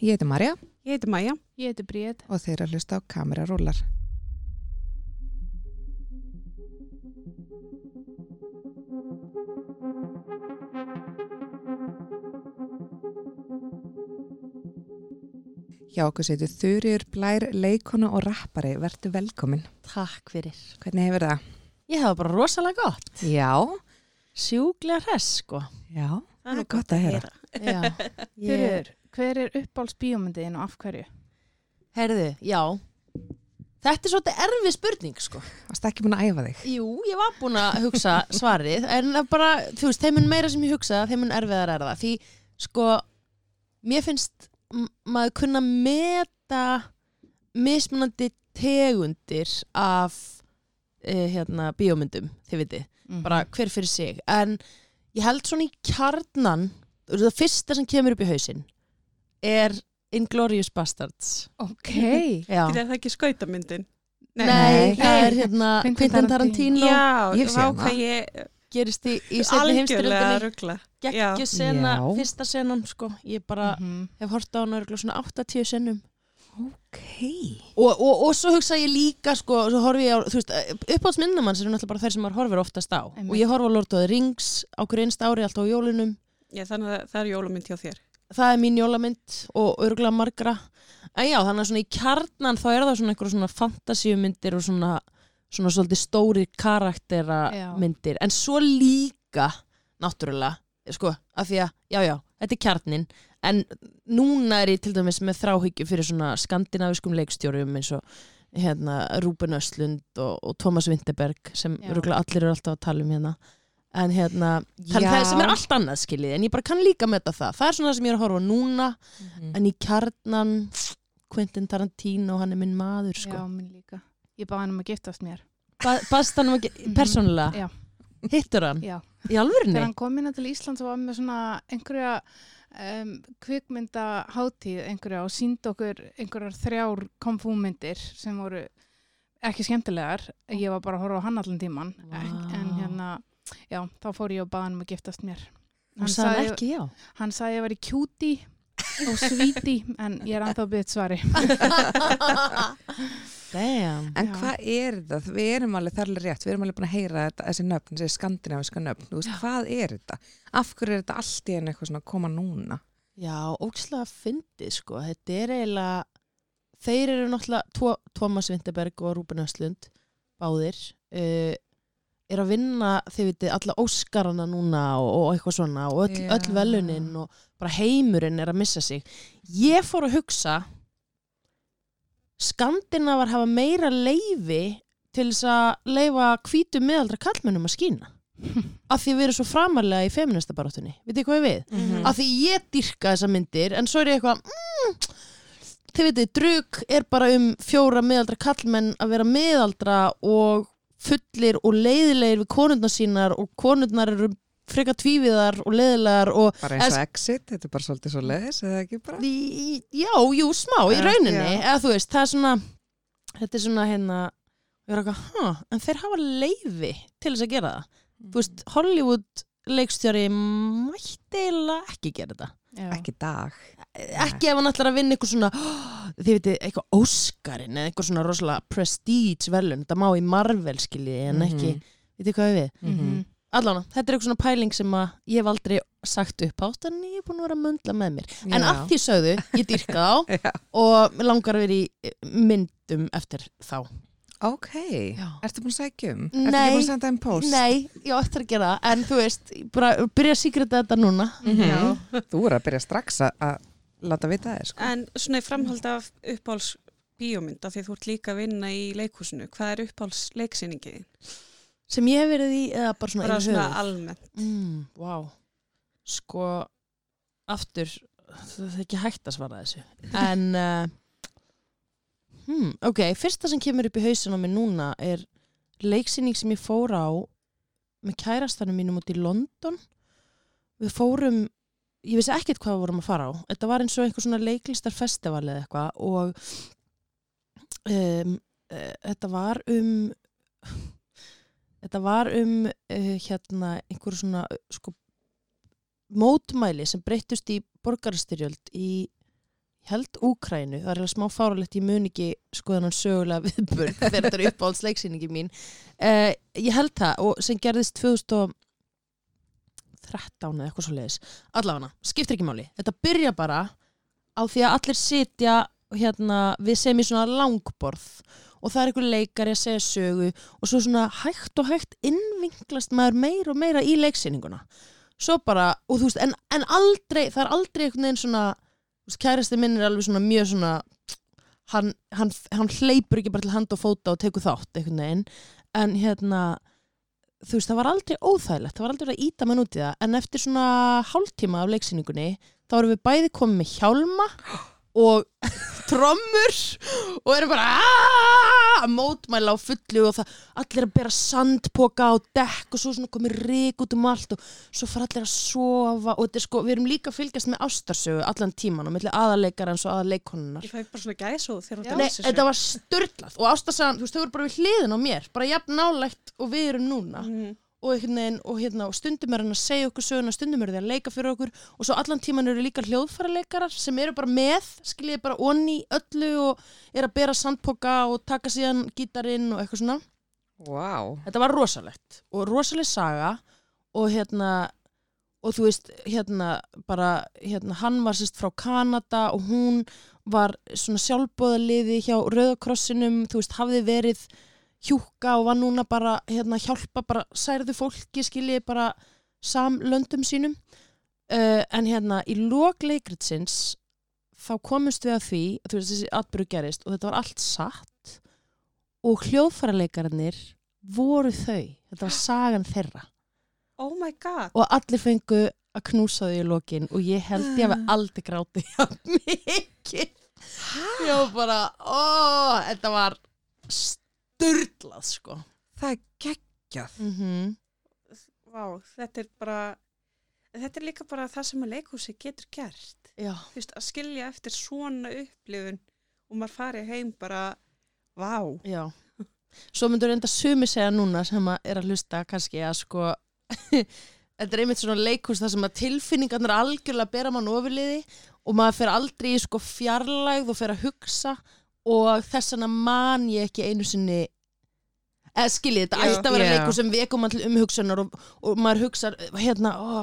Ég heiti Marja Ég heiti Maja. Ég heiti Bríð. og þeir að hlusta á kamerarúlar. Hjá okkur setur Þurriur Blær, leikona og rappari. Vertu velkomin. Takk fyrir. Hvernig hefur það? Ég hafa bara rosalega gott. Já. Sjúglega hress, sko. Já. Það er gott að heyra. Já. Ég, Þurriður, hver er uppáhalds bíómyndiðin og af hverju? herðu, já. Þetta er svolítið erfið spurning, sko. Varst ekki búin að æfa þig? Jú, ég var búin að hugsa svarið, en það bara, þú veist, þeim mun meira sem ég hugsa, þeim mun erfiðar er það. Því, sko, mér finnst maður kunna meta mismunandi tegundir af uh, hérna, bíómyndum, þið vitið. Mhm. bara hver fyrir sig en ég held svona í kjarnan það fyrsta sem kemur upp í hausinn er Inglourious Bastards Ok. er það ekki skautamyndin? Nei, Nei. það er hérna Quentin Tarantino Já, Ég sé hana. ég gerist í, í setni heimstyrjöldinni geggju sena, Já. fyrsta senan sko, ég bara Mhm. hef hort á hana örugglega svona 80 senum Ok. og, og, og svo hugsa ég líka sko, svo horfi ég á, þú veist, uppáhaldsminnumanns eru náttúrulega bara þær sem maður horfir oftast á Einmitt. og ég horfa Lord of the Rings á hverju einst ári alltaf á jólunum Já, þannig að það er jólumynd hjá þér. Það er mín jólamynd og örgulega margra. En já, þannig að svona í kjarnan þá er það svona einhverja svona fantasíumyndir og svona, svona svolítið stóri karaktera Já. myndir en svo líka náttúrulega, sko, af því að já, já, þetta er kjarnin en núna er ég til dæmis með þráhyggju fyrir svona skandinaviskum leikstjórum eins og hérna Rúben Östlund og, og Thomas Winterberg sem örgulega allir eru alltaf að tala um hérna en hérna, Já. það sem er allt annað skiljið, en ég bara kann líka með það það er svona það sem ég er að horfa núna Mhm. en í kjarnan Quentin Tarantino, hann er minn maður Já, sko. minn líka. Ég baði hann um að giftast mér. ba Bast hann um ekki, Mhm. persónulega Já. hittur hann, Já. í alvörinni Þegar hann kom inn til Íslands og var með svona einhverja um, kvikmynda hátíð einhverja og sínd okkur einhverjar þrjár komfúmyndir sem voru ekki skemmtilegar. Ég var bara að horfa á hann allan tíman. Vá. En hérna, já, þá fór ég og baði hann um að giftast mér. hann sagði hann ekki já Hann sagði að ég væri cutie og sweetie en ég er anþá byggt svari. damn En Já. hvað er það? Við erum alveg þar alveg rétt, við erum alveg búin að heyra þetta, þessi nöfn, þessi skandinaviska nöfn, þú veist, hvað er þetta? Af hverju er þetta allt í enn eitthvað svona að koma núna? já, ógislega fyndið sko þetta er eiginlega þeir eru náttúrulega Tó Thomas Winterberg og Rúben Östlund báðir uh, er að vinna þið vitið alla Óskarana núna og, og eitthvað svona og öll, Já. öll velunin og bara heimurinn er að missa sig ég fór að hugsa Skandinavar hafa meira leifi til þess að leifa hvítu miðaldra kallmennum að skína af því við erum svo framarlega í feminista baráttunni, veitir hvað ég við? Mhm. af því ég dyrka þessa myndir en svo er ég eitthvað mm, þið veitir, drug er bara um fjóra miðaldra kallmenn að vera miðaldra og fullir og leiðilegir við konurnar sínar og konurnar eru frekar tvíviðar og leiðilegar og Bara eins og exit, þetta er bara svolítið svo leiðis, eða ekki bara? í, já, jú, smá í rauninni. Eða þú veist, það er svona þetta er svona hérna ég er eitthvað, huh, en þeir hafa leiði til þess að gera það. Þú veist, Hollywood leikstjóri mætti eiginlega ekki gera þetta Já. Ekki dag. ekki ef hann ætlar að vinna eitthvað svona þið veitir, eitthvað Óskarinn eða eitthvað svona rosalega prestige velun þetta má í Marvel skilji en ekki Mhm. veitir hvað ég við Mhm. allána, þetta er eitthvað svona pæling sem að ég hef aldrei sagt upp átt en ég er búin að vera að möndla með mér en Já. að því sögðu, ég dýrka þá og langar að vera í myndum eftir þá Ok, Já. ertu búin að sækja um? Ertu Nei. ekki búin að senda einn post? nei, ég eftir að gera það en þú veist, bara byrja að síkrita þetta núna Mhm. Já. Þú er að byrja strax að- að láta vita þér, sko. En svona í framhald af uppáhalds bíómynda því þú ert líka að vinna í leikhúsinu. Hvað er uppáhalds leiksýningið? sem ég hef verið í, eða bara svona Bara svona almennt. Mm, wow. Sko, aftur, það er ekki hægt að svara þessu. En, uh, hmm, ok, fyrsta sem kemur upp í hausinn á mig núna er leiksýning sem ég fór á með kærastanum mínum út í London. Við fórum, ég vissi ekkert hvað við vorum að fara á. Þetta var eins og einhver svona leiklistarfestival eða eitthvað og um, uh, þetta var um þetta var um uh, hérna einhver svona sko, mótmæli sem breyttust í borgarstyrjöld í held Úkrænu, það er eiginlega smá fáralegt ég mun ekki sko þennan sögulega viðburð þegar þetta er uppáhaldsleiksýningi mín. Uh, ég held það og sem gerðist 2013 eða eitthvað svo leiðis allavega, skiptir ekki máli. Þetta byrja bara á því að allir sitja hérna, við sem í svona langborð og það er einhver leikari að segja sögu og svo svona hægt og hægt innvinklast maður meira og meira í leiksýninguna. Svo bara, og þú veist, en, en aldrei það er aldrei einhvern veginn svona kærasti minn er alveg svona mjög svona hann, hann, hann hleypur ekki bara til hand og fóta og tekur þátt einhvern veginn, en hérna þú veist, það var aldrei óþægilegt það var aldrei að íta mann út í það. En eftir svona hálftíma af leiksýningunni þá erum við bæði komið með hjálma. og trommur og erum bara að mótmæla á fullu og það allir að bera sandpoka á dekk og svo svona komið rík út um allt og svo fara allir að sofa og þetta er sko, við erum líka að fylgjast með ástarsögu allan tíman og milli aðarleikarans og aðarleikonunnar Ég fæ bara svona gæsóð þegar þú Nei, dansir. þetta var störtlað og ástarsagan, þú veist, þau voru bara við hliðin á mér bara jafn nálægt og við erum núna. Mhm. Og, veginn, og, hérna, og stundum er hann að segja okkur söguna, stundum eru þeir að leika fyrir okkur og svo allan tíman eru líka hljóðfæraleikarar sem eru bara með, skiljiði bara onni öllu og er að bera sandpoka og taka síðan gítarinn og eitthvað svona Vá. þetta var rosalegt og rosaleg saga og hérna og þú veist, hérna bara hérna, hann var sérst frá Kanada og hún var svona sjálfbóðaliði hjá Rauðakrossinum þú veist, hafði verið hjúka og var núna bara hérna hjálpa bara særðu fólki skiljiði bara samlöndum sínum. Uh, en hérna í lok leikritsins þá komumst við að því þú veist þessi atbyrðu gerist og þetta var allt satt og hljóðfæraleikarinnir voru þau. Þetta var sagan þeirra. Oh my god. Og allir fengu að knúsa þau í lokin og ég held ég hafi aldrei grátið hjá mikið. Ég var bara ó, þetta var sturdlað sko. Það er geggjað. mm -hmm. Vá, þetta er bara Þetta er líka bara það sem að leikhúsi getur gert. Já, Þú veist, að skilja eftir svona upplifun og maður fari heim bara Vá. Já. Svo myndur reynda sumi segja núna sem að er að hlusta kannski að sko þetta er einmitt svona leikhús þar sem að tilfinningarnar algjörlega bera mann ofurliði og maður fer aldrei í sko fjarlægð og fer að hugsa og þess vegna man ég ekki einu sinni eða skiljið, þetta ætti að vera Já. leikur sem vekum mann til umhugsunar og, og maður hugsar, hérna ó,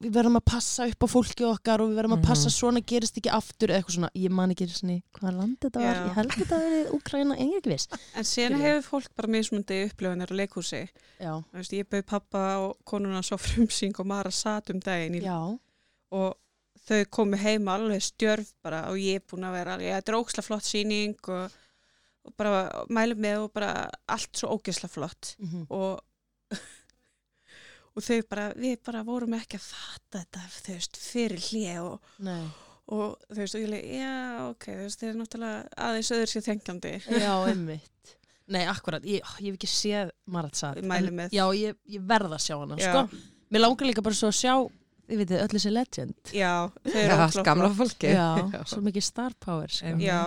við verðum að passa upp á fólki okkar og við verðum að passa Mhm. svona gerist ekki aftur eða eitthvað svona, ég man ekki svona, hvaða land þetta var, Já. ég held þetta að verið Úkraina, en ég er ekki viss En síðan Skilja. hefur fólk bara mismundi upplifunir á leikhúsi já, Þú veist, Ég bauð pappa og konuna svo frumsýng og Mara sat um daginn í, já, og þau komu heima alveg stjörf bara og ég er búin að vera alveg, þetta er ógisla flott sýning og, og bara mælum með og bara allt svo ógisla flott. Mhm, og og þau bara, við bara vorum ekki að fatta þetta, þau veist, fyrir hlið og, nei. og þau veist, og ég leik, já, ok, þú veist, þau er náttúrulega aðeins öður sér þengjandi. Já, einmitt. Nei, akkurat, ég, ég hef ekki séð Marat Ég mæli með. Já, ég, ég verð að sjá hana, Já. sko. Mér langar líka bara svo að sjá Þið veitir, öll þessi legend Já, þau eru Já, ógeðslega gamla flott. fólki. Já, svo mikið star power sko. Já,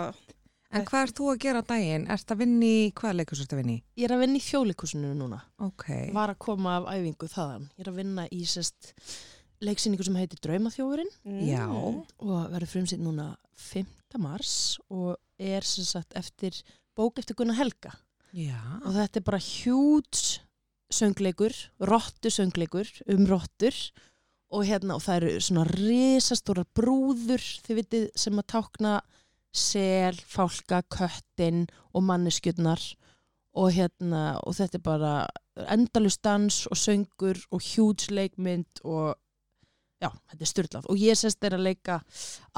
En hvað ert þú að gera á daginn? Ert að vinna í, hvaða leikus ert að vinna í? Ég er að vinna í þjólikúsinu núna Ok. Var að koma af æfingu þaðan Ég er að vinna í sest leiksýningu sem heitir Draumaþjófurinn Mm. Já. og verður frumsýtt núna 5. mars og er sem sagt eftir bók eftir Gunnar Helga Já. og þetta er bara hjút söngleikur, rottu söngleikur um rottur og hérna og það eru svona risastórar brúður þið vitið sem að tákna sel, fálka, köttin og manneskjurnar. Og hérna og þetta er bara endalust dans og söngur og hjúts leikmynd og já, þetta er styrlað og ég sérst er að leika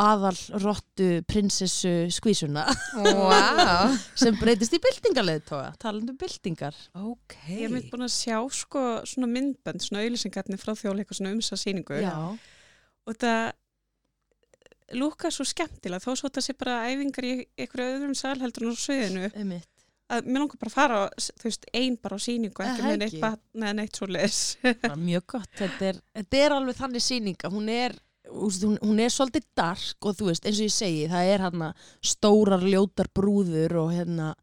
aðal rottu prinsessu skvísuna. Vá. sem breytist í byltingarleðtóa talandi um byltingar. Ok. Ég hef mynd búin að sjá sko svona myndbönd, svona auðlýsingarnir frá þjóðleika svona um þessa sýningu. Já, og það lúka svo skemmtilega þó svo þetta sé bara æfingar í einhverju öðrum sal heldur en á sviðinu. Einmitt að mér langar bara að fara á, þú veist, ein bara á sýningu Er ekki með neitt ekki? batn eða neitt svo bara mjög gott þetta er, þetta er alveg þannig sýning að hún er hún, hún er svolítið dark og þú veist, eins og ég segi, það er hérna stórar ljótar brúður og hérna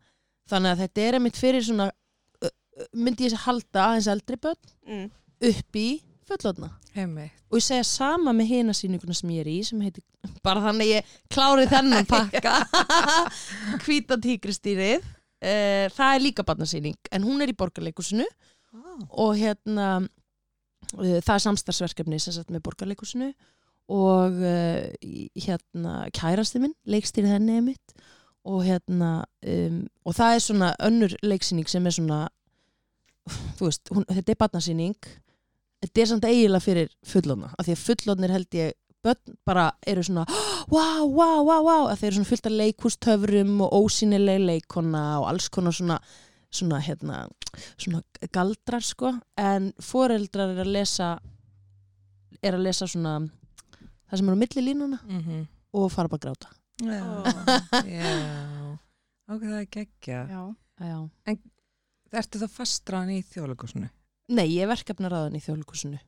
þannig að þetta er einmitt fyrir svona myndi ég að halda aðeins eldri börn mm. upp í fullotna og ég segja sama með hina sýninguna sem ég er í sem heitir, bara þannig ég klári þennan pakka. Hvíta tíkristýrið uh, það er líka barnasýning en hún er í borgarleikusinu og hérna uh, það er samstarfsverkefni sem sagt með borgarleikusinu og uh, hérna kærasti minn leikstýrið henni er mitt og hérna um, og það er svona önnur leiksýning sem er svona þú veist, hún, þetta er barnasýning. Þetta er samt eiginlega fyrir fullorna af því að fullornir held ég börn bara eru svona wow, wow, wow, wow að þeir eru svona fullt af leikhústöfrum og ósýnileg leikona og alls konar svona svona hérna svona galdrar sko en foreldrar er að lesa er að lesa svona það sem eru á milli línuna Mm -hmm. og fara bara að gráta Já, já. Ok, það er geggja. Já. Já. Ertu það fastraðan í þjóðleikursinu? Nei, ég er verkefnaráðan í þjóðleikusinu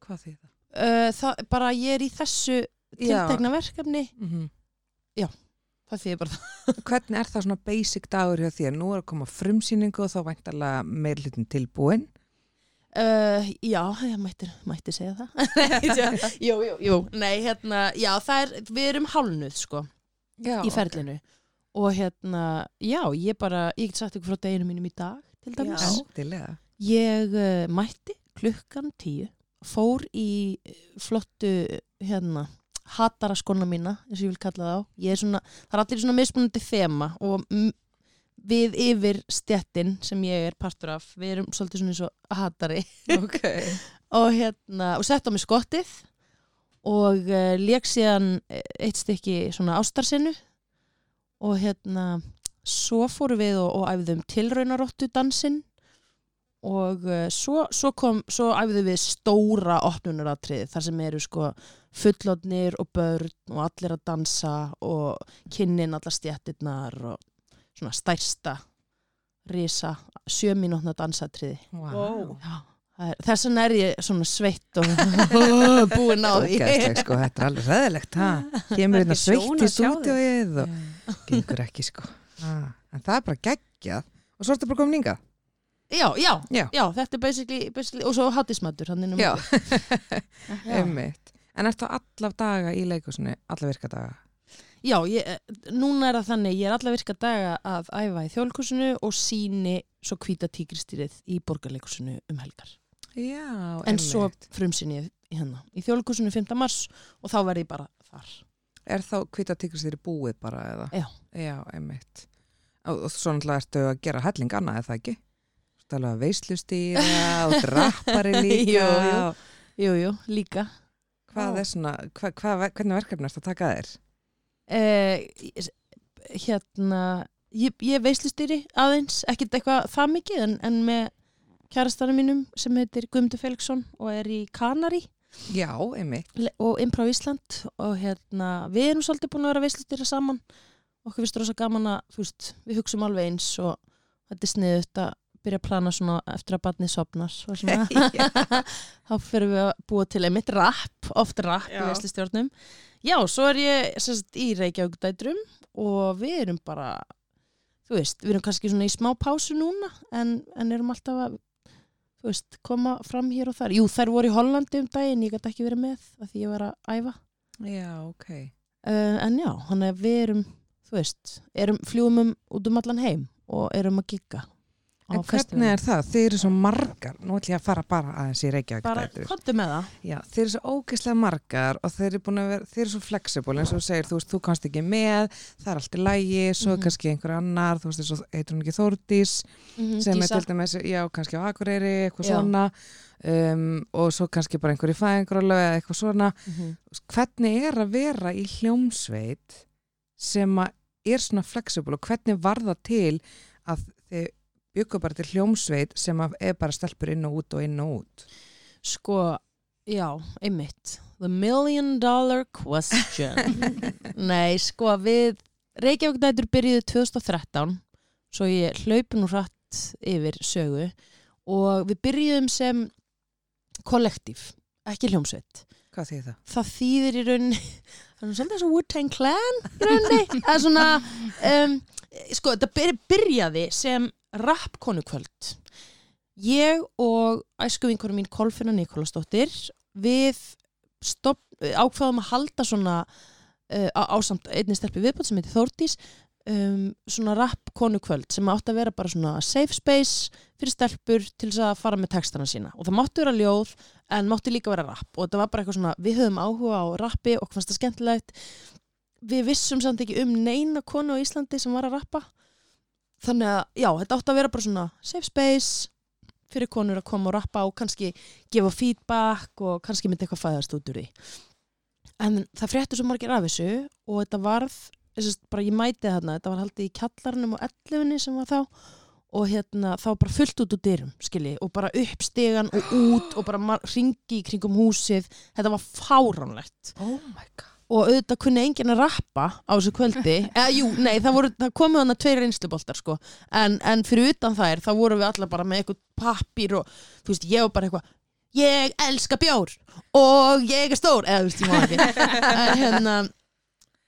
Hvað því það? Uh, það, bara ég er í þessu tiltekna verkefni. Mm það þýðir bara það. Hvernig er það svona basic dagur hjá þér? Nú er að koma frumsýningu og þá væntalega meir hlutin tilbúin. Uh, já, ég mætti, mætti segja það. Nei, Jú, jú, jú. Nei, hérna, já, það er, við erum hálnuð sko, Já, í ferlinu. Og hérna, já, ég bara ég get sagt ykkur frá deginu mínum í dag til dæmis, Já, ég uh, mætti klukkan tíu fór í eh, flottu hérna, hatara skona mína eins og ég vil kalla það á ég er svona, það er allir svona mismunandi þema og við yfir stjettin sem ég er partur af við erum svolítið svona eins og hatari. Ok. og hérna og sett á mig skottið og uh, leik síðan eh, eitt stykki svona ástarsinnu. Og hérna svo fórum við og, og æfðum tilraunaróttu dansinn og uh, svo, svo kom svo æfðum við stóra opnunaratriði þar sem eru sko fullotnir og börn og allir að dansa og kynnin allar stjættirnar og svona stærsta risa sjöminútna dansatriði Wow. Já, er- þess vegna er ég svona sveitt og búin á því. Sko, þetta er alveg ræðilegt, ha? Kemur hérna sveitt í stúdíóið og gengur ekki, sko. Ah, en það er bara geggjað. Og svo ertu bara komin hingað. Já, já, Já. já, þetta er basically, basically og svo hátismatur hann innum. En ertu alla daga í leikusinu, alla virka daga? já ég, eh, núna er það þannig, ég er alla virka daga að æfa í þjólkursinu og síni svo hvíta tígristýrið í borgarleikusinu um helgar. Já, En svo frumsinni í hennar í þjólkursinu 5. mars og þá verð ég bara þar. Er þá hvita tíkristýri búið bara eða? Já. Já, einmitt. Og, og svo náttúrulega ertu að gera helling annað, eða ekki? Ert alveg að veislustýra og drappari líka. Jú, jú. Jú, líka. Hvað er svona, hva, hva, hvernig verkefni ertu að taka þér? eh, hérna ég, ég veislustýri aðeins ekkert eitthvað það mikið en, en með kjærastanum mínum sem heitir Guðmundur Felixson og er í Kanari Já, einmitt. og Improv Ísland og hérna við erum svolítið búin að vera veislustýra saman okkur finnst rosa gaman að þú veist, við hugsum alveg eins og þetta er sniðut að byrja að plana svona eftir að barnið sopnar þá fyrir við að búa til einmitt rapp, oft rapp í Já. veislustjórnum Já, svo er ég sérst, í Reykjavík dætrum og við erum bara þú veist, við erum kannski svona í smá pásu núna en, en erum alltaf að þú veist, koma fram hér og þar. Jú, þær voru í Hollandi um daginn, ég gæti ekki verið með af því ég var að æfa. Já, ok. uh, en já, hann er við erum þú veist, erum fljúum um út um allan heim og erum að gigga En hvernig er það? Þið eru svo margar, nú ætlum ég að fara bara aðeins í Reykjavík bara, komdu með það Já, þeir eru svo ógeðslega margar og þeir eru búin að vera, þeir eru svo flexible eins og þú segir, þú veist, þú kannst ekki með það er allt í lægi, svo er Mhm. kannski einhver annar, þú veist, og heitur hún ekki Þórdís Mhm, sem Dísa. er til dæmis, já, kannski á Akureyri eitthvað Já. svona um, og svo kannski bara einhver í fæðingrölu eða eitthvað svona, Mhm. hvernig er að vera í hljómsveit sem er svona flexible og hvernig var það til að þið byggu bara til hljómsveit sem er bara stelpur inn og út og inn og út. Sko, já, einmitt. The million dollar question. Nei, sko, við Reykjavík dætur byrjuðu 2013 svo ég hlaupi nú hratt yfir sögu og við byrjuðum sem kollektív, ekki hljómsveit. Hvað þýð það? það þýðir í rauninni það er svolítið eins og Wu-Tang Clan í rauninni. Það er svona um, sko þetta byr, byrjaði sem rappkonukvöld ég og æsku vinkonum mín Kolfinna Nikolasdóttir við stopp, ákvaðum að halda svona uh, ásamt einnig stelpi viðbátt sem heitir Þórdís um, svona rap konu kvöld sem átti að vera bara svona safe space fyrir stelpur til þess að fara með textana sína. Og það mátti vera ljóð en mátti líka vera rap og þetta var bara eitthvað svona við höfum áhuga á rappi og fannst það skemmtilegt. Við vissum samt ekki um neina konu á Íslandi sem var að rappa þannig að já, þetta átti að vera bara svona safe space fyrir konur að koma og rappa og kannski gefa feedback og kannski myndi eitthvað fæðast út úr því. En það fréttu svo margir af þessu og þetta varð þess, bara ég mæti þarna, þetta var haldið í kjallarnum og ellefinni sem var þá og hérna þá bara fullt út úr dyrum skilji og bara upp stegan og út og bara ringi í kringum húsið. Þetta var fáránlegt. Oh my god. Og auðvitað kunni enginn að rappa á þessu kvöldi. Eða jú, nei, það, voru, það komu þannig tveir reynsluboltar sko. En, en fyrir utan þær, þá vorum við allar bara með eitthvað pappir og þú veist, ég var bara eitthvað ég elska bjór og ég er stór. Eða þú veist, ég má ekki. En hérna,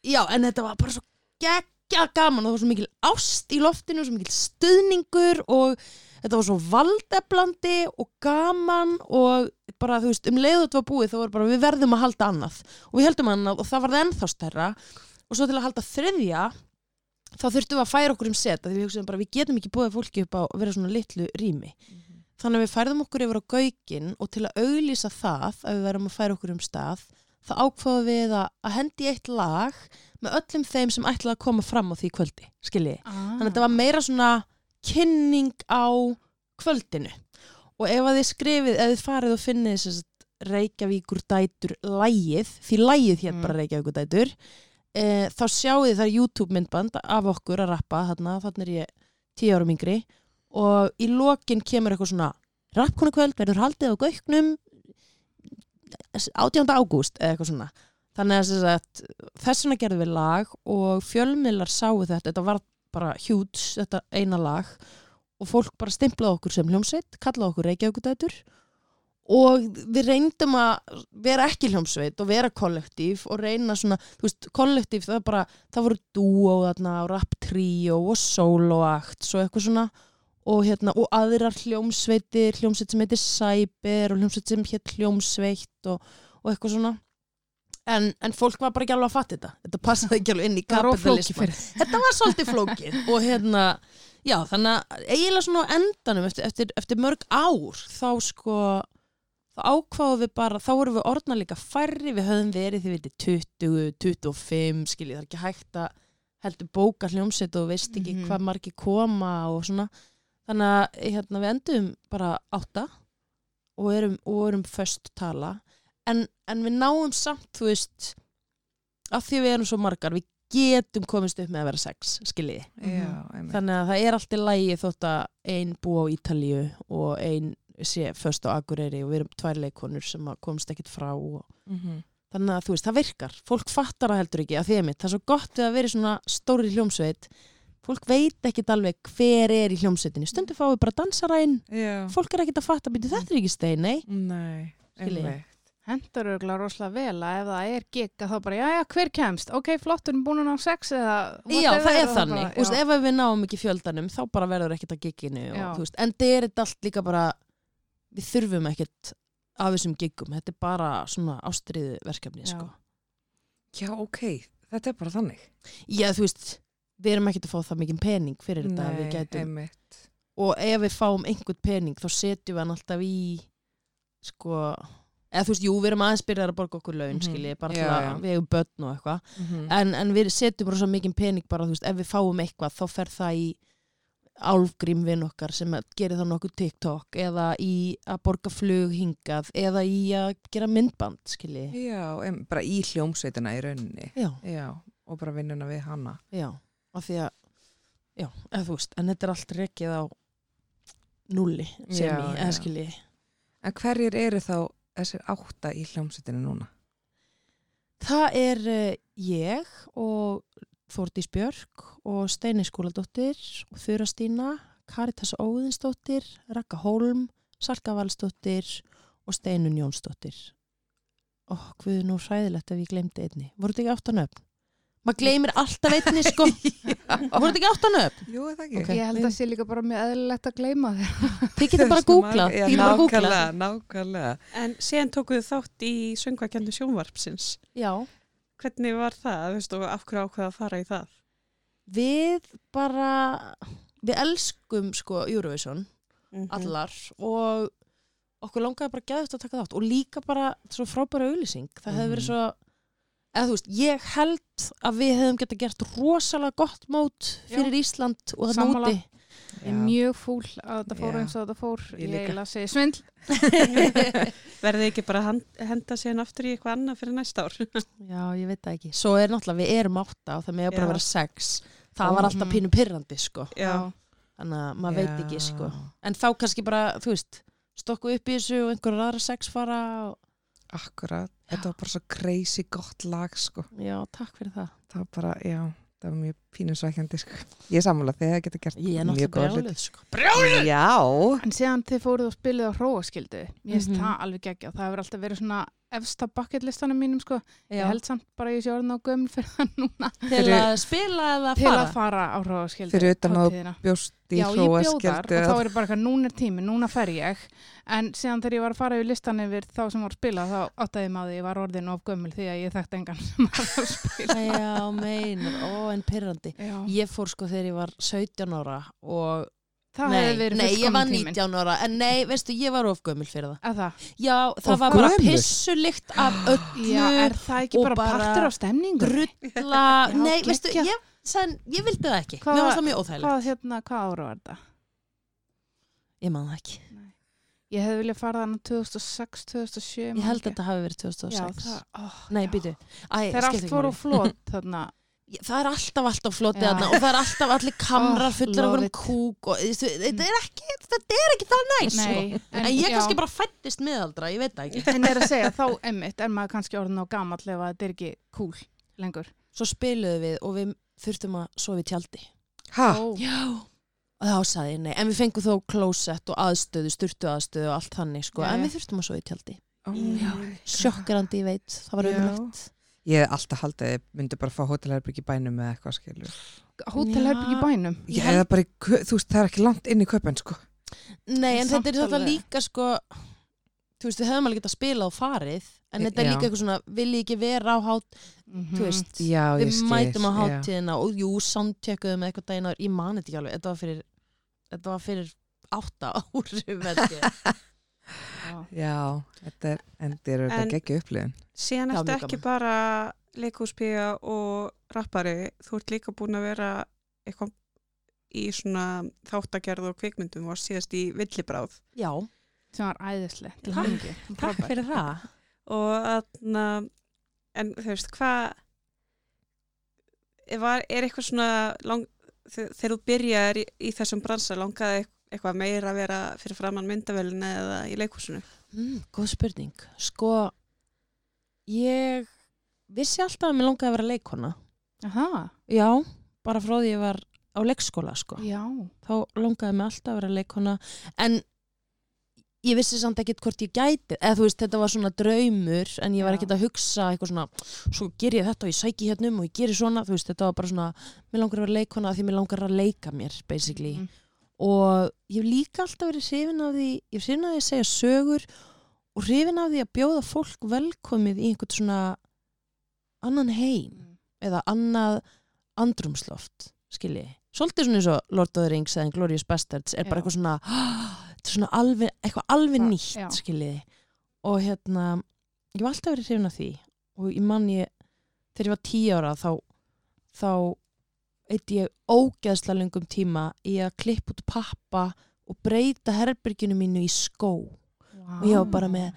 já, en þetta var bara svo geggja gaman og það var svo mikil ást í loftinu, svo mikil stuðningur og þetta var svo valdeflandi og gaman og bara þú veist um leiðu þetta var búið þá var bara við verðum að halda annað. Og við heldum annað og það var það ennþá stærra. Og svo til að halda þriðja þá þurftum við að færa okkur um set því við hugsaðum bara við getum ekki búið fólki upp á að vera svona litlu rými. Þannig að við færðum okkur yfir á gaugin og til að auglýsa það að við verðum að færa okkur um stað þá ákvaðum við að, að hendi eitt lag með öllum þeim sem ætlaði að koma fram á því kvöldi, skilji Ah. þannig að þetta var meira svona kynning á kvöldinu og ef að þið skrifið, ef þið farið og finnið Reykjavíkur dætur lægið, því lægið hér Mm. bara Reykjavíkur dætur e, þá sjáu þið það YouTube myndband af okkur að rappa, þarna, þarna er ég tíu árum yngri og í lokin kemur eitthvað svona rappkonu kvöld verður haldið á gauknum 18. ágúst eða eitthvað svona þannig að þess vegna gerðum við lag og fjölmiðlar sáu þetta þetta var bara hjúts, þetta eina lag og fólk bara stimplaði okkur sem hljómsveit, kallaði okkur Reykjavíkudætur og við reyndum að vera ekki hljómsveit og vera kollektív og reyna svona, þú veist, kollektív það er bara, það voru dúo þarna og rap trio og soloakt svo eitthvað svona og hérna, og aðrar hljómsveitir hljómsveit sem heitir Cyber og hljómsveit sem hétt hljómsveit og, og eitthvað svona. En, en fólk var bara ekki alveg að fatta þetta. Þetta passaði ekki alveg inn í kapitalisman þetta var svolítið flókið og hérna, já, þannig að eiginlega svona á endanum eftir, eftir, eftir mörg ár þá sko þá ákváðum við bara, þá vorum við orðna líka færri, við höfum verið því við veitir 20, 25, skiljið, það er ekki hægt að heldur bóka hljómsveit og veist ekki Mhm. hvað margir koma og svona þannig að hérna, við endum bara átta og erum, og erum föst tala en, en við náum samt, þú veist af því við erum svo margar, við getum komist upp með að vera sex, skiljiði Já, einmitt. þannig að það er allt í lægi þótt að ein bú á Ítalíu og ein sé föst á Akureyri og við erum tvær leikonur sem að komst ekkit frá og Mhm. þannig að þú veist, það virkar fólk fattar það heldur ekki að því að mitt, það er svo gott við að vera svona stóri hljómsveit fólk veit ekkit alveg hver er í hljómsveitinni stundu fáum við bara Já. fólk er ekkit að fatta, býtu þetta er ekki stein, nei Nei, einmitt. Hendur örgulega rosalega vel að ef það er gig að þá bara, já, já, hver kemst? Ok, flottur, búin að ná sex eða Já, það er þannig, bara, Þú veist, ef við náum ekki fjöldanum þá bara verður ekkit að gigginu og, veist, en það er þetta allt líka bara við þurfum ekkit af þessum giggum, þetta er bara svona ástriðu verkefni, Já. sko Já, ok, þetta er bara þannig. Já, þú veist, við erum ekkit að fá það mikið pening fyrir þetta að við Nei, einmitt. og ef við fáum einhvern pening þá setjum við hann alltaf í sko eða þú veist, jú, við erum aðeins byrjar að borga okkur laun, Mhm. skiljið, bara Já, að við hefum börn og eitthvað Mhm. en, en við setjum svo mikið pening bara, þú veist, ef við fáum eitthvað þá fer það í álfgrím vinn okkar sem gerir það nokkuð TikTok eða í að borga flug hingað eða í að gera myndband, skiljið Já, em, bara í hljómsveitina í rauninni. Já, Já, og bara vinnuna við hana. já, af því að já, eða þú veist, en þetta er allt rekið á núli, sem Já, já. eða skiljið En hverjir eru þá þessir átta í hljómsveitinu núna? Það er uh, ég og Þórdís Björk og Steini Skúladóttir og Þura Stína, Karitas Óðinsdóttir, Raka Hólm, Salka Valsdóttir og Steinun Jónsdóttir. Ó, hvað er nú hræðilegt ef ég glemdi einni. Voru þetta ekki áttan öfn? Maður gleymir alltaf einni sko voru þetta ekki áttan upp? Jú, er það ekki? Ok. Ég held að sé líka bara mjög eðlilegt að gleyma þér. þið getur bara að googla googla nákvæmlega, nákvæmlega. En síðan tókuðu þátt í söngvakjandu sjónvarpsins. já, Hvernig var það, þú veist, og af hverju ákveða að fara í það? við bara við elskum sko Eurovision Mhm. allar og okkur langaði bara gæðist að taka þátt og líka bara svo frábæra auðlýsing það hefði verið svo eða þú veist, ég held að við hefðum geta gert rosalega gott mót fyrir Ísland og það móti Ég er mjög fúl að þetta fór Já. eins og þetta fór. Ég Ég líka. eiginlega segi svindl. Verðið ekki bara að henda síðan aftur í eitthvað annað fyrir næsta ár? Já, ég veit það ekki. Svo er náttúrulega, við erum átta og það með bara Já. að vera sex. Það Ó. var alltaf pínu pyrrandi, sko. Já. Þannig að maður veit ekki, sko. Já. En þá kannski bara, þú veist, stokku upp í þessu og einhverjar aðra sex fara og... Akkurat, þetta var bara svo crazy gott lag sko. Já, takk fyrir það. Það var bara, já, það var mjög pínusvækjandi sko. Ég er sammála þegar það getur gert Ég er mjög náttúrulega góða hluti. brjálið, sko. Já, En síðan þið fóruð og spiluð á hróaskildu. Ég veist Mhm. það alveg geggja. Það hefur alltaf verið svona efsta bucketlistanum mínum sko. Ég held samt bara ég sé orðin á gömul fyrir það núna. Til að spila eða Til að fara á hróaskildu. Fyrir utan að- hátíðina. bjóst í Já, hróaskjöldu og þá er bara eitthvað, núna er tími, núna fer ég en síðan þegar ég var að fara yfir listan yfir þá sem var að spila, þá áttaði ég maður ég var orðin of gömul því að ég þekkti engan sem var að spila Já, meinar, ó, en pyrrandi. Já. Ég fór sko þegar ég var 17 ára og... Það nei, hefði verið nei, ég fullkomin var tíminn. 19 ára, en nei, veistu, ég var ofgömmul fyrir það. Að það? Já, það Of var bara gömul? pissulikt af öllu. Já, er það ekki og bara, bara partur af stemningu? drulla, Já, nei, veistu, geggjað. ég, sen, ég vildi það ekki, Hvað- mér varst það mjög óþægilegt Hvað, hérna, hvað ára var þetta? ég man það ekki, Ég hefði viljað fara þannig 2006, 2007 ég held að þetta hafi verið 2006 Já, það, ó, nei, já. býtu, Æ, Þegar skiptir allt ekki á máli. flót þarna, það er alltaf alltaf flotið þarna og það er alltaf allir kamrar Oh, fullir af it. kúk og þetta er ekki, þetta er ekki það næs. Sko. nei, en ég já. kannski bara fættist miðaldra, ég veit það ekki. En er að segja, þá emmitt er maður kannski orðin á gamall ef þetta er ekki cool lengur. Svo spiluðum við og við þurftum að sofa í tjaldi. Já, og þá saði ég nei en við fengum þó klósett og aðstöðu, sturtu aðstöðu og allt þannig sko, Já, en já. við þurftum að sofa í tjaldi. Já. sjokkrandi, ég veit, það var umlegt Ég hef alltaf haldið að ég myndi bara fá hótelherbyggi bænum með eitthvað skilur. Hótelherbyggi í Já. bænum held- hef bara, í þú veist, það er ekki langt inn í köpen sko. Nei, en Samt þetta er þetta alveg. líka sko þú veist, við hefum alveg getað spilað og farið en þetta er Já. líka eitthvað svona, vil ég ekki vera á hát, Mhm. þú veist Já, við skil. mætum á já. hátíðina og jú, soundcheckuðum eitthvað daginn áður, ég mani þetta ekki alveg þetta var fyrir, þetta var fyrir átta árum. Já. Þetta er, en þetta er þetta geggja upplifin. Síðan ertu ekki gaman. bara leikúspíja og rappari, þú ert líka búin að vera eitthvað í svona þáttagerð og kvikmyndum og síðast í villibráð Já, sem var æðislega til hamingju. takk fyrir það og þarna en þú veist, hvað var, er eitthvað svona lang, þe- þegar þú byrjar í, í þessum bransa, langaði eitthvað meira að vera fyrir framann myndavölinu eða í leikhúsinu? mm, Góð spurning. Sko, ég vissi alltaf að mér langaði að vera leikona Aha, Já, bara frá því ég var á leikskóla sko. Já. þá langaði mig alltaf að vera leikona en ég vissi samt ekkert hvort ég gæti eða þú veist þetta var svona draumur en ég var ekkert að hugsa eitthvað svona svo ger ég þetta og ég sæki hérna um og ég geri svona. Þú veist þetta var bara svona mér langar að vera leikona af því mér langar að leika mér basically. Mhm. Og ég hef líka alltaf verið hrifin af því ég hef hrifin af því að segja sögur og hrifin af því að bjóða fólk velkomið í einhvern svona annan heim eða annað andrumsloft skilji, svolítið svona eins og Lord of the Rings eða Glorious Bastards er bara Já. eitthvað svona svona alveg, eitthvað alveg Bara- nýtt já. skilji og hérna ég var alltaf verið hrifin af því og ég man ég, þegar ég var tíu ára þá, þá eitt ég ógeðslega lengum tíma í að klippa út pappa og breyta herberginu mínu í skó og ég var bara með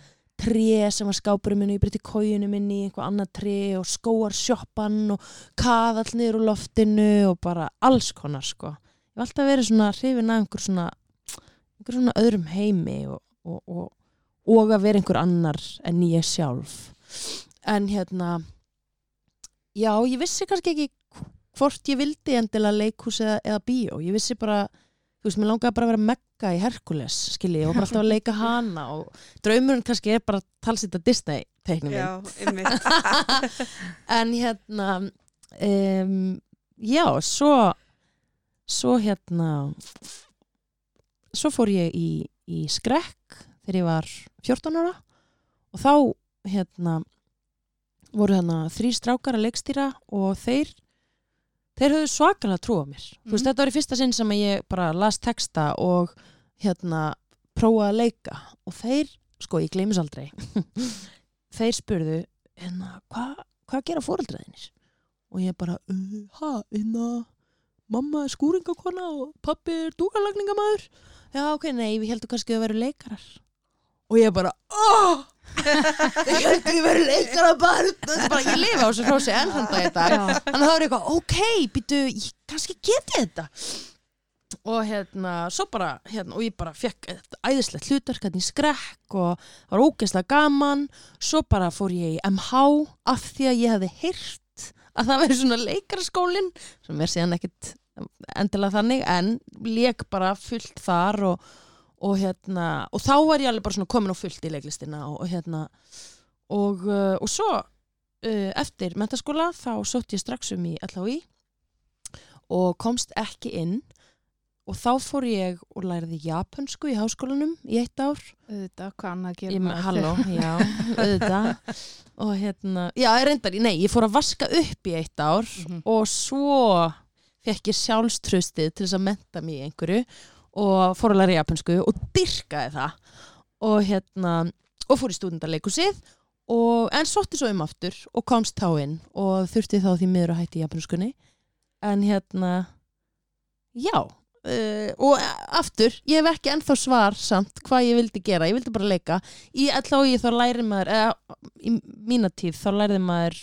tré sem var skápurinn minni, ég breyti kójunu minni í einhvað annað tré og skóar sjoppan og kaðall niður úr loftinu og bara alls konar sko. Ég var alltaf verið svona hrifin af einhver svona, einhver svona öðrum heimi og, og, og, og að vera einhver annar en ég sjálf. En hérna, já, ég vissi kannski ekki hvort ég vildi endilega leikhús eða, eða bíó. Ég vissi bara, þú veist, mér langaði bara að vera megga í Herkules, skilji, var bara alltaf að leika hana og draumurinn kannski er bara að talsita Disney teiknum Já, einmitt. en hérna um, já, svo svo hérna svo fór ég í, í skrekk þegar ég var 14 ára og þá hérna voru hérna þrý strákar að leikstýra og þeir þeir höfðu svakalega trú á mér. Þú veist, Mhm. þetta var í fyrsta sinn sem ég bara las texta og hérna prófaði að leika. Og þeir, sko, ég gleymis aldrei. Þeir spurðu hérna, hvað hva gera fóreldraðinir? og ég bara, uh, ha, hérna mamma er skúringakona og pappi er dúkalagningamæður já, ok, nei, við heldum kannski að vera leikarar. Og ég bara, oh ég heldur ég vera leikarar bara, þetta er bara ég lifa á þessu hrósi enn þann dag dag. Þannig að það var eitthvað, ok, býtu ég kannski geti þetta. Og hérna, svo bara hérna, og ég bara fekk æðislegt hlutverk hérna í skrekk og það var ógeðslega gaman. Svo bara fór ég í MH af því að ég hefði heyrt að það væri svona leikarskólin sem er síðan ekkit endilega þannig en leik bara fullt þar og, og hérna og þá var ég alveg bara svona komin á fullt í leiklistina og, og hérna og, uh, og svo uh, eftir mentaskóla þá sótt ég strax um í LHI og komst ekki inn. Og þá fór ég og læriði japansku í háskólanum í eitt ár. Auðvitað, hvað annað gerir með, halló, já, auðvitað. Og hérna, já, reyndar, nei, ég fór að vaska upp í eitt ár Mhm. og svo fekk ég sjálfströstið til þess að menta mig í einhverju og fór að læra japansku og dyrkaði það. Og hérna, og fór í stúdendarleikusið en sótti svo um aftur og komst þá inn og þurfti þá því miður að hætti japanskunni en hérna já Uh, og aftur, ég hef ekki ennþá svar samt hvað ég vildi gera, ég vildi bara leika. Í LHI þá læri maður eða í mína tíð þá læriði maður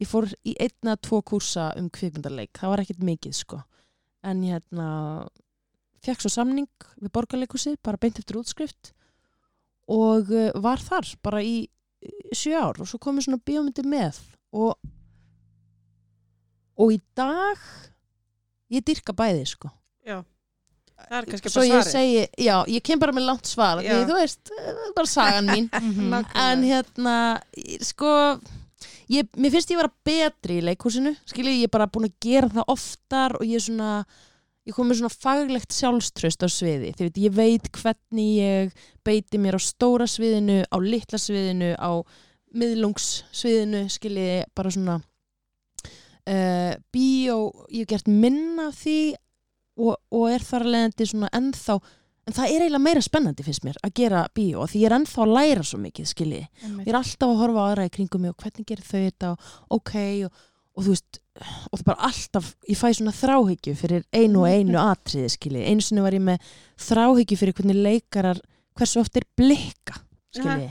ég fór í einna tvo kúrsa um kvikmyndarleik, það var ekkert mikið sko, en hérna fekk svo samning við borgarleikusið bara beint eftir útskrift og uh, var þar bara í í sjö ár og svo komið svona bíómyndi með og og í dag ég dyrka bæði sko. Já, það er kannski bara svarið. segi, já, ég kem bara með langt svar því þú veist, er bara sagan mín. En hérna, sko ég, mér finnst ég vera betri í leikhúsinu skilji, ég er bara búin að gera það oftar og ég er svona ég kom með svona faglegt sjálfströst á sviði. Því veit, ég veit hvernig ég beiti mér á stóra sviðinu á litla sviðinu, á miðlungssviðinu, skilji bara svona uh, bíó, ég hef gert minna því og, og er þar að leiðandi svona ennþá en það er eiginlega meira spennandi finnst mér að gera bíó því ég er ennþá að læra svo mikið skilji ég er alltaf að horfa á aðra í kringum mig og hvernig gerir þau þetta og ok og, og þú veist og það bara alltaf, ég fæ svona þráhyggju fyrir einu og einu atriði skilji. Einu sinni var ég með þráhyggju fyrir hvernig leikarar, hversu oft er blikka skilji.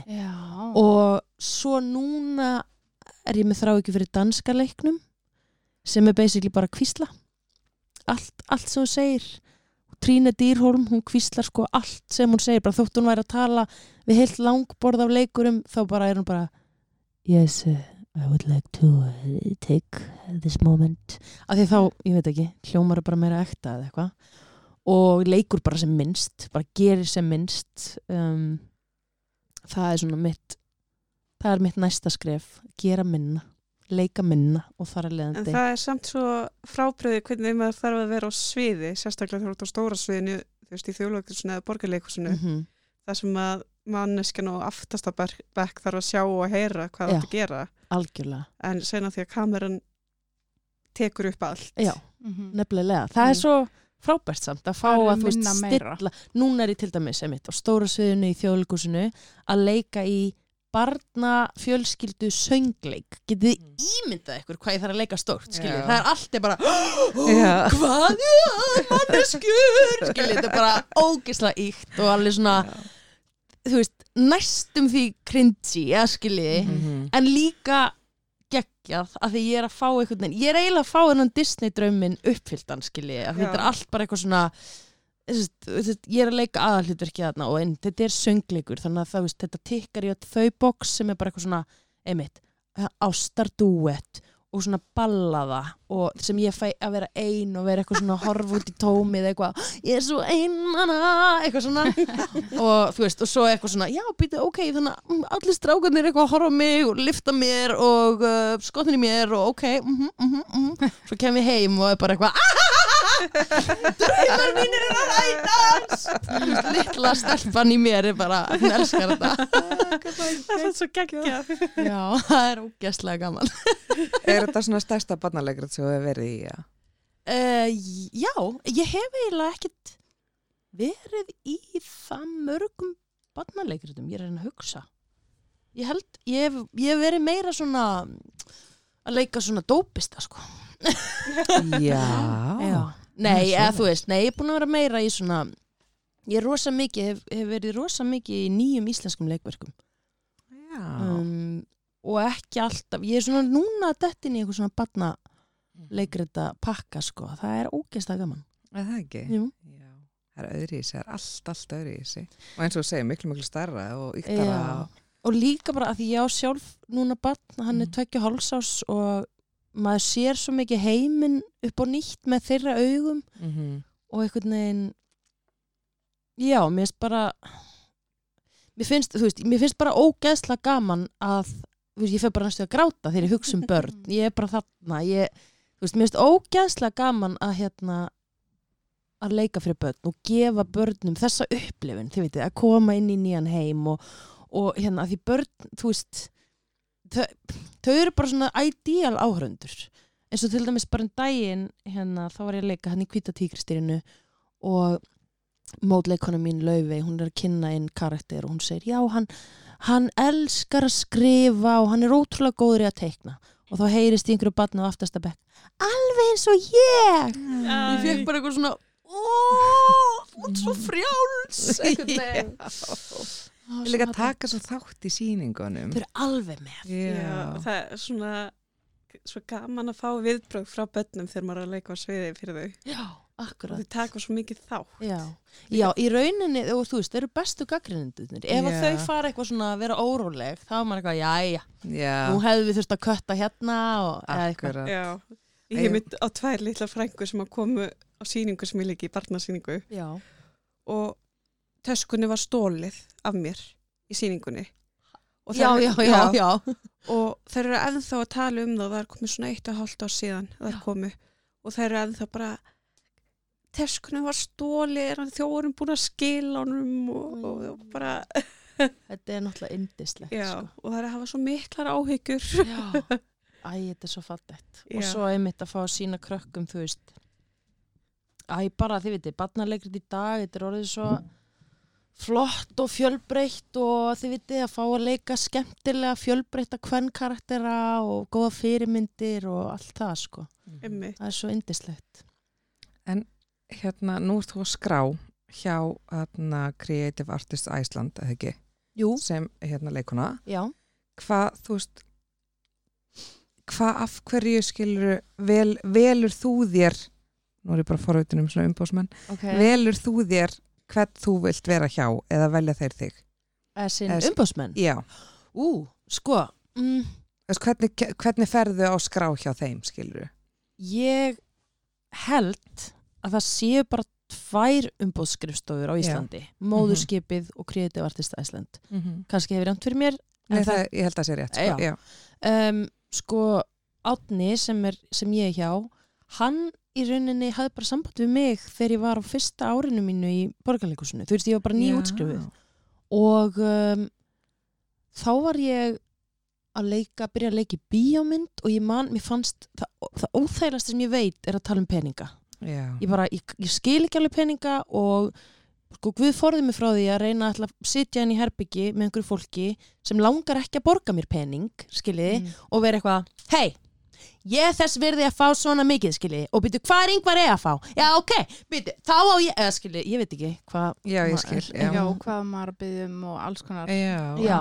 Og svo núna er ég með þráhyggju fyrir danska leiknum sem er basically bara kvísla allt, allt sem hún segir. Tríne Dýrholm, hún kvíslar sko allt sem hún segir, bara þótt hún væri að tala við heilt langborð af leikurum þá bara er hún bara yes, uh, I would like to uh, take this moment. Af því þá, ég veit ekki, hljómar er bara meira ekta eða eitthvað. Og leikur bara sem minnst, bara gerir sem minnst um, það er svona mitt það er mitt næsta skref, gera minna leika minna og þar að En leiðandi það er samt svo frábriði hvernig maður þarf að vera á sviði, sérstaklega þú ert á stóra sviðinu, þú veist, í þjóðlögðusinu eða borgarleikusinu, Mhm. þar sem að manneskjan og aftasta bekk bekk þarf að sjá og heyra hvað það Já. átt að gera, algjörlega, en sena því að kameran tekur upp allt. já, Mhm. nefnilega það er Mm. svo frábært samt að fá Það er að þú veist minna meira. stilla núna er ég til dæmis emitt á stóra sviðinu í þjóðleikusinu að leika í barna fjölskyldu söngleik getið þið ímyndað ykkur hvað ég þarf að leika stórt skiljið, Já. það er allt er bara Já. hvað er manneskjur skiljið, þetta er bara ógislega íkt og alveg svona þú veist, næstum því cringy, eða skiljiði Mhm. en líka geggjað að því ég er að fá einhvern veginn ég er eiginlega að fá þennan Disney drauminn uppfylltan skilji, að þetta er allt bara eitthvað svona veist, ég er að leika aðalhlutverki þarna og en, þetta er söngleikur þannig að það, veist, þetta tikkar í þau box sem er bara eitthvað svona einmitt, ástar duett og svona ballaða og sem ég fæ að vera ein og vera eitthvað svona að horfa út í tómið eitthvað, ég er svo einmana eitthvað svona. Og þú veist, og svo eitthvað svona, já, býta, ok þannig að mm, allir strákarnir eitthvað að horfa mig og lifta mér og uh, skottin í mér og ok, mhm, mhm, mhm. Svo kem ég heim og er bara eitthvað draumar mínir er að rætast litla stelpan í mér er bara, hún elskar þetta það er svo geggjað já, það er ógæslega gaman Er þetta svona stærsta barnalegrat sem þú hefur verið í? Ja? Uh, já, ég hef eiginlega ekkert verið í það mörgum barnaleikritum, ég er að reyna að hugsa ég held, ég hef, ég hef verið meira svona að leika svona dópista sko Já. já. Nei, eða þú veist, nei, ég er búin að vera meira í svona ég er rosa mikið, hef, hef verið rosa mikið í nýjum íslenskum leikverkum Já. um, og ekki alltaf, ég er svona núna dettin í eitthvað svona barna leikrita pakka sko, það er ógeðslega gaman Er það ekki? Jú. Já. Það er öðri í sig, það er allt, allt öðri í sig. Og eins og þú segir, miklu, miklu starra og yktara. Já. og líka bara að því ég á sjálf núna barn, hann er Mhm. tveggja hálsás og maður sér svo mikið heiminn upp á nýtt með þeirra augum Mm -hmm. og einhvern veginn já, mér finnst bara mér finnst, þú veist, mér finnst bara ógeðslega gaman að, þú veist, ég fer bara næstu að gráta þegar ég hugsa um börn, ég er bara þarna ég, þú veist, mér finnst ógeðslega gaman að hérna að leika fyrir börn og gefa börnum þessa upplifun, þið veitir, að koma inn í nýjan heim og, og hérna því börn, þú veist þau, þau eru bara svona ideal áhörundur eins og til dæmis bara um daginn hérna, þá var ég að leika hann í Hvíta tíkristyrinu og mótleikona mín Laufey, hún er að kynna inn karakter og hún segir, já, hann hann elskar að skrifa og hann er ótrúlega góður í að teikna. Og þá heyrist í einhverju batna á aftasta bekk alveg eins og ég. Ég fekk bara eitthvað svona óóóó, þú ert svo frjáls. Einhvern veginn Ég líka að taka svo þátt í síningunum. þau eru alveg með Já, það er svona svo gaman að fá viðbröð frá börnum þegar maður er að leika á sviði fyrir þau já, akkurat þau taka svo mikið þá Já, já í rauninni, og þú veist, þeir eru bestu gaggrinundunir. Ef að Já. þau fara eitthvað svona að vera óróleg, þá er maður eitthvað, jæja, Já. nú hefðu við þurft að kötta hérna og eitthvað. Akkurat. Já, ég hef mynd á tvær litla frængu sem að komu á síningu sem ég leiki í barnasýningu Já, og töskunni var stólið af mér í síningunni já, já, já, já. og þær eru ennþá að tala um það það er komið svona eitt síðan að þær Já. komu og þær eru ennþá bara töskunni var stólið er þjóðurum búin að skila honum og, og, og bara Þetta er náttúrulega indislegt, sko. og þær hafa svo miklar áhyggjur Já, æ, þetta er svo fallegt. Og svo einmitt að fá að sína krökkum, þú veist. Æ, bara, þið veitir, barnalegrið í dag, þetta er orðið svo flott og fjölbreytt og þið veitir að fá að leika skemmtilega fjölbreytta kvennkaraktera og góða fyrirmyndir og allt það, sko. Einmitt. Það er svo indislegt. Hérna, nú ert þú að skrá hjá hérna, Creative Artists Iceland, eða ekki, Jú, sem hérna leikuna. já. Hvað, þú veist, hvað af hverju skilur vel, velur þú þér, nú er ég bara forvitin um svona umbósmenn, Okay. velur þú þér hvern þú vilt vera hjá eða velja þeir þig? Essin Es- umbóðsmenn. Já, Ú, sko, mm, hvernig, hvernig ferðu á skrá hjá þeim, skilur ég held að það séu bara tvær umbóðskrifstofur á. Íslandi. Móðurskipið og Creative Artist Iceland. mm -hmm. Kannski hefur reynd fyrir mér. Nei, en það, ég held að það sé rétt, sko. Já. Já. um, sko Átni sem, er, sem ég er hjá hann í rauninni hafði bara samband við mig þegar ég var á fyrsta árinu mínu í borgarleikusinu, þú veist ég var bara nýjútskrifuð útskrifuð og um, þá var ég að leika, byrja að leika í bíómynd og ég man, mér fannst það, það óþægilegasta sem ég veit er að tala um peninga Já. ég bara, ég, ég skil ekki alveg peninga og sko Guð forðið mig frá því að reyna að sitja inn í herbyggi með einhverju fólki sem langar ekki að borga mér pening skiljiði, Mm. og vera eitthvað hei, ég þess virði að fá svona mikið skiljiði, og byrju, hvað er yngvar er að fá já, ok, byrju, þá á ég eða skiljiði, ég veit ekki hvað Já, ég skil, já. Já, hvað maður að byggja um og alls konar. Já, Já.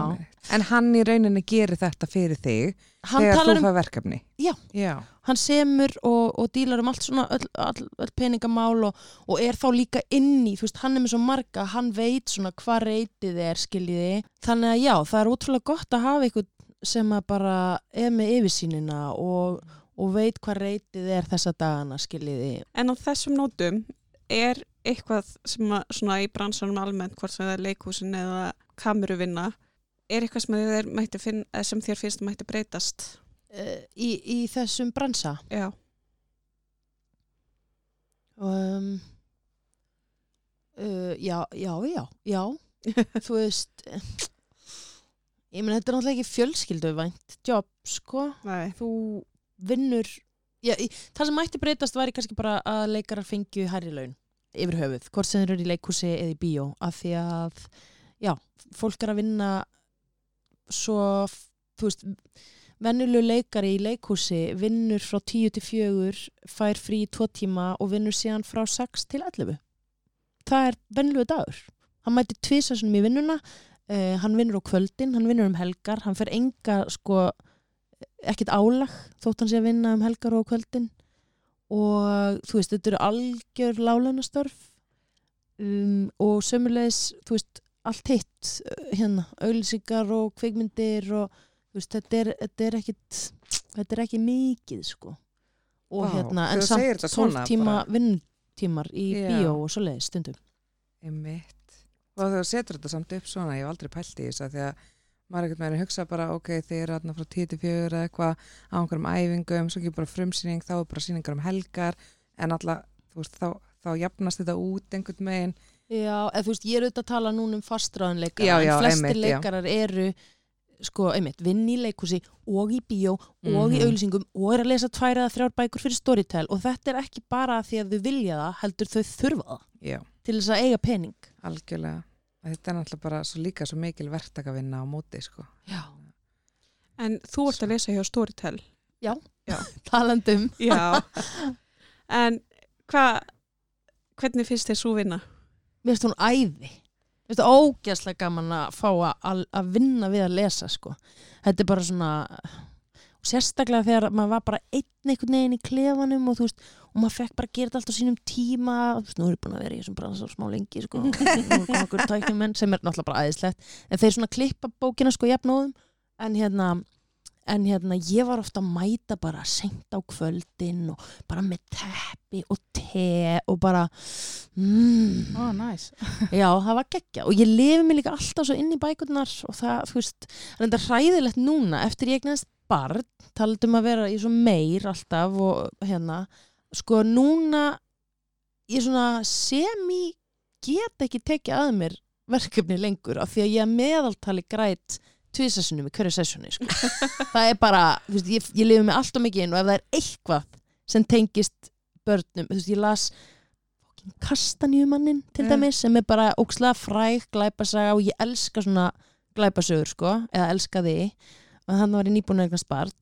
En hann í rauninni gerir þetta fyrir þig hann þegar þú um, fær verkefni. Já. Já. hann semur og, og dílar um allt svona öll, öll, öll peningamál og, og er þá líka inn í, þú veist, hann er með svo marga hann veit svona hvað reytið er skiljiði, þannig að já, það er útrúlega gott að hafa eitthvað sem að bara er með yfirsýnina og, og veit hvað reytið er þessa dagana skiljiði En á þessum nótum er eitthvað sem að, svona í bransanum almennt, hvort sem það er leikhúsin eða kameruvinna, er eitthvað sem, þér finn, eða sem þér finnst að mætti breytast? uh, í, í þessum bransa Já. um, uh, já, já, já já, þú veist eh, ég meina þetta er náttúrulega ekki fjölskylduvænt jobb sko. Nei. þú vinnur já, í, það sem mætti breytast væri kannski bara að leikarar fengju hærri laun yfir höfuð, hvort sem þeir eru í leikhúsi eða í bíó, af því að já, fólk er að vinna svo, þú veist venjulegu leikari í leikhúsi vinnur frá 10 til 4 fær frí 2 tíma og vinnur síðan frá 6 til 11 það er venjulegu dagur. Hann mæti tvisasunum í vinnuna uh, hann vinnur á kvöldin, hann vinnur um helgar hann fer enga sko ekkert álag þótt hann sé að vinna um helgar og kvöldin og þú veist, þetta eru algjör lálunastörf um, og sömulegis, þú veist allt hitt, uh, hérna auglýsingar og kveikmyndir og þú veist, þetta er, þetta er ekkit þetta er ekki mikið sko og Vá, hérna, en samt þetta 12 svona tíma bara. vinntímar í Já. bíó og svo leiðis stundum Einmitt. Og þegar setur þetta samt upp svona, ég hef aldrei pælt í þess að því að maður ekkert með henni hugsa bara, ok, þið eru þarna frá 10 til 4 eða eitthvað á einhverjum æfingum, svo ekki bara frumsýning, þá er bara sýningar um helgar, en alltaf, þú veist, þá, þá jafnast þetta út einhvern megin. Já, eða þú veist, ég er auðvitað að tala núna um fastræðanleikara, Já, já, en flestir einmitt, já. leikarar eru sko, einmitt, vinn í leikhúsi og í bíó og í Mhm. auglýsingum og er að lesa tvær eða þrjár bækur fyrir Storytel og þetta er ekki bara því að þau vilja það, heldur þau þurfa það Já, til þess að eiga pening. algjörlega. Þetta er náttúrulega bara svo líka svo mikil verktakavinna á móti, sko. Já. En þú ert að lesa hjá Storytel. Talandum. Já. en hvað, hvernig finnst þér svo vinna? Mér finnst hún æði. Mér finnst það ógæslega gaman að fá að, að vinna við að lesa, sko. Þetta er bara svona, sérstaklega þegar maður var bara einn einhvern veginn í klefanum og þú veist, og maður fekk bara að gera þetta allt á sínum tíma og þú veist, nú er ég búin að vera í þessum bransa smá lengi, sko. komið okkur tækjumenn sem er náttúrulega bara æðislegt. En þeir svona klippa bókina, sko, jafnóðum. En hérna, en hérna, ég var ofta að mæta bara seint á kvöldin og bara með teppi og te og bara, mmm, Ó, næs. Já, það var geggja og ég lifi mig líka alltaf svo inn í bækurnar og það, þú veist, það er enda hræðilegt núna eftir ég eignast barn taldum að vera í svo meir alltaf og hérna, sko núna ég svona semi get ekki tekið að mér verkefni lengur af því að ég meðaltali græt tvisasunum í hverju sessjóni sko. það er bara, veist, ég, ég lifi mig alltaf mikið inn og ef það er eitthvað sem tengist börnum, veist, ég las kastanjumannin til Já. dæmis sem er bara ókslega fræg glæpasaga og ég elska svona glæpasögur sko, eða elska því og þannig var ég nýbúin að eignast barn.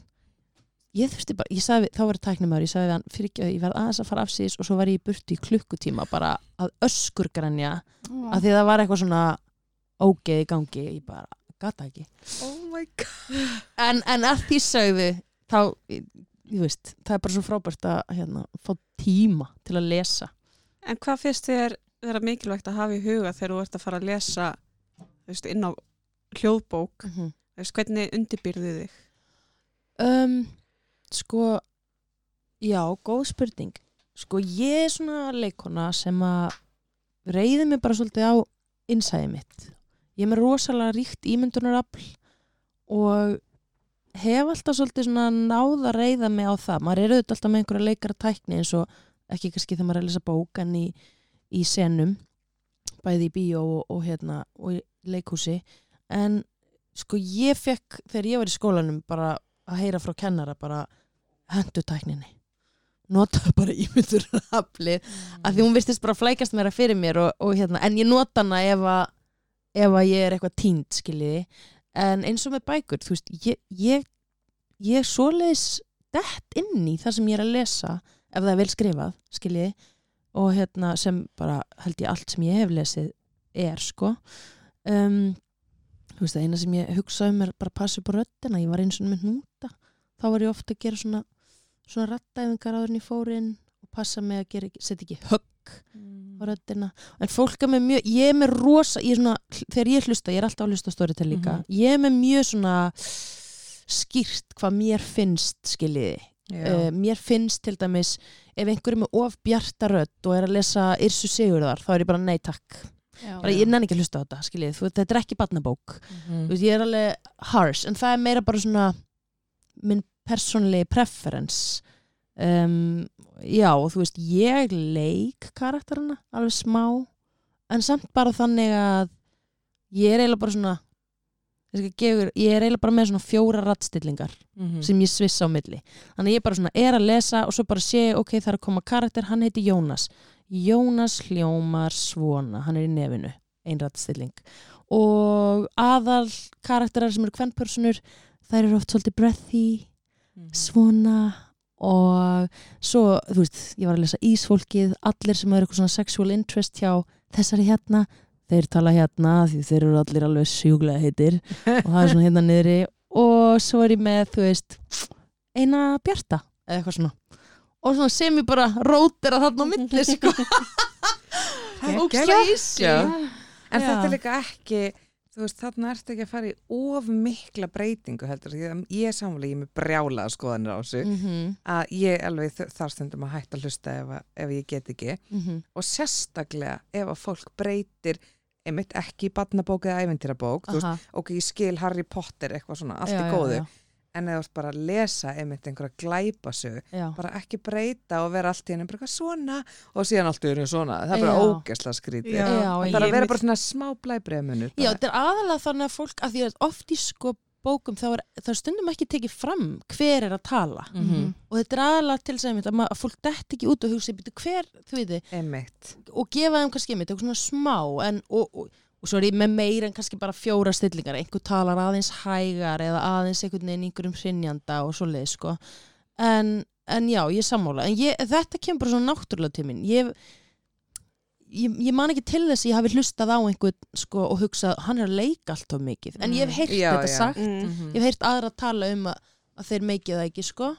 Ég þurfti bara, ég sagði, þá var ég tæknumæður ég sagði hann, fyrir ekki að ég verð aðeins að fara afsýðis og svo var ég í burtu í klukkutíma bara að öskurgrænja Ó, að því það var eitthvað svona ógeð í gangi, ég bara gata ekki. Oh my god. en, en að því sögðu þá, ég, veist, það er bara svo frábært að hérna, fá tíma til að lesa. En hvað finnst þér vera mikilvægt að hafa í huga þegar þú ert að fara að lesa veist, inn á hljóðbók? mm Þú veist, hvernig undirbyrðu þig? Um, sko, já, góð spurning. Sko, ég er svona leikona sem að reyði mig bara svolítið á innsæði mitt. Ég er með rosalega ríkt ímyndunarafl og hef alltaf svolítið svona náð að reyða mig á það. Maður er auðvitað alltaf með einhverja leikara tækni eins og ekki kannski þegar maður er að lesa bók en í, í senum, bæði í bíó og, og, hérna, og í leikhúsi. En sko ég fekk þegar ég var í skólanum bara að heyra frá kennara bara hendu tækninni. Notaðu bara ímyndur aflið af því hún virtist bara flækast meira fyrir mér og, og hérna, en ég nota hana ef að ef að ég er eitthvað tínt skiljiði. En eins og með bækur þú veist, ég, ég, ég svoleiðis dett inn í það sem ég er að lesa ef það er vel skrifað skiljiði og hérna sem bara held ég allt sem ég hef lesið er sko. Um, þú veist það eina sem ég hugsa um er bara að passa upp á röddina, ég var eins og með hnúta. Þá var ég ofta að gera svona svona rattæfingar áður en ég fór inn og passa mig að setja ekki högg á röddina, en fólk er með mjög ég er með rosa, ég er svona þegar ég hlusta, ég er alltaf að hlusta á storytel líka. Mhm. ég er með mjög svona skýrt hvað mér finnst skiljiði, uh, mér finnst til dæmis ef einhver er með of bjarta rödd og er að lesa Yrsu Sigurðar þá er ég bara nei takk. Bara, ég nenni ekki að hlusta á þetta, skiljið, þú, þetta er ekki barnabók. Mhm. Þú veist, ég er alveg harsh en það er meira bara svona minn persónlegi preference. Um, já, og þú veist ég leik karakterina alveg smá en samt bara þannig að ég er eiginlega bara svona ykkur- ég er eiginlega bara með svona fjóra rattstillingar Mhm. sem ég svissa á milli. Þannig ég bara svona er að lesa og svo bara sé ok, það er að koma karakter, hann heiti Jónas Jónas hljómar svona hann er í nefinu, ein rattstilling og aðal karakterar sem eru kvennpersonur þær eru oft svolítið breathy Mhm. svona og svo, þú veist, ég var að lesa Ísfólkið, allir sem eru eitthvað svona sexual interest hjá þessari hérna þeir tala hérna því þeir eru allir alveg sjúglega heitir og það er svona hérna niðri. Og svo er ég með, þú veist eina bjarta eða eitthvað svona og svona sem ég bara rótir að þarna á milli sko. Easy Já. En þetta er líka ekki, þú veist, þarna ertu ekki að fara í of mikla breytingu heldur, ég er samfélag, ég er með brjálaða skoðanir á þessu, Mhm, að ég alveg þ- þarf stundum að hætta að hlusta ef, að- ef ég get ekki. Mhm. og sérstaklega ef að fólk breytir einmitt ekki í badnabók eða æventýrabók, þú veist, ok, ég skil Harry Potter eitthvað svona, allt í já, góðu, já, en ert bara að lesa einmitt einhverja glæpasögu, já. bara ekki breyta og vera allt í henni bara eitthvað svona og síðan allt í henni svona, það er bara Já. ógesla skrítið. Það þarf að vera bara svona smá blæbreiðmunur. Já, þetta er aðalega þannig að fólk, að því að oft í sko bókum þá er, þá er stundum ekki tekið fram hver er að tala Mhm. og þetta er aðalega til sem að, ma- að fólk detti ekki út og hugsa, "Bíddu, hver, þú veit þið, Einmitt. og gefa þeim kannski einmitt, eitthvað svona smá en, og, og, og svo er ég með meira en kannski bara fjóra stillingar, einhver talar aðeins hægar eða aðeins einhvern veginn einhverjum hrinjanda og svo leið sko. En, en já, ég er sammála. En ég, þetta kemur bara svona náttúrulega til mín. Ég, ég, ég man ekki til þess að ég hafi hlustað á einhvern sko, og hugsað, hann er að leika allt of mikið. En ég hef heyrt Já, þetta já. sagt. Mm. ég hef heyrt aðra tala um að, að þeir meikið það ekki sko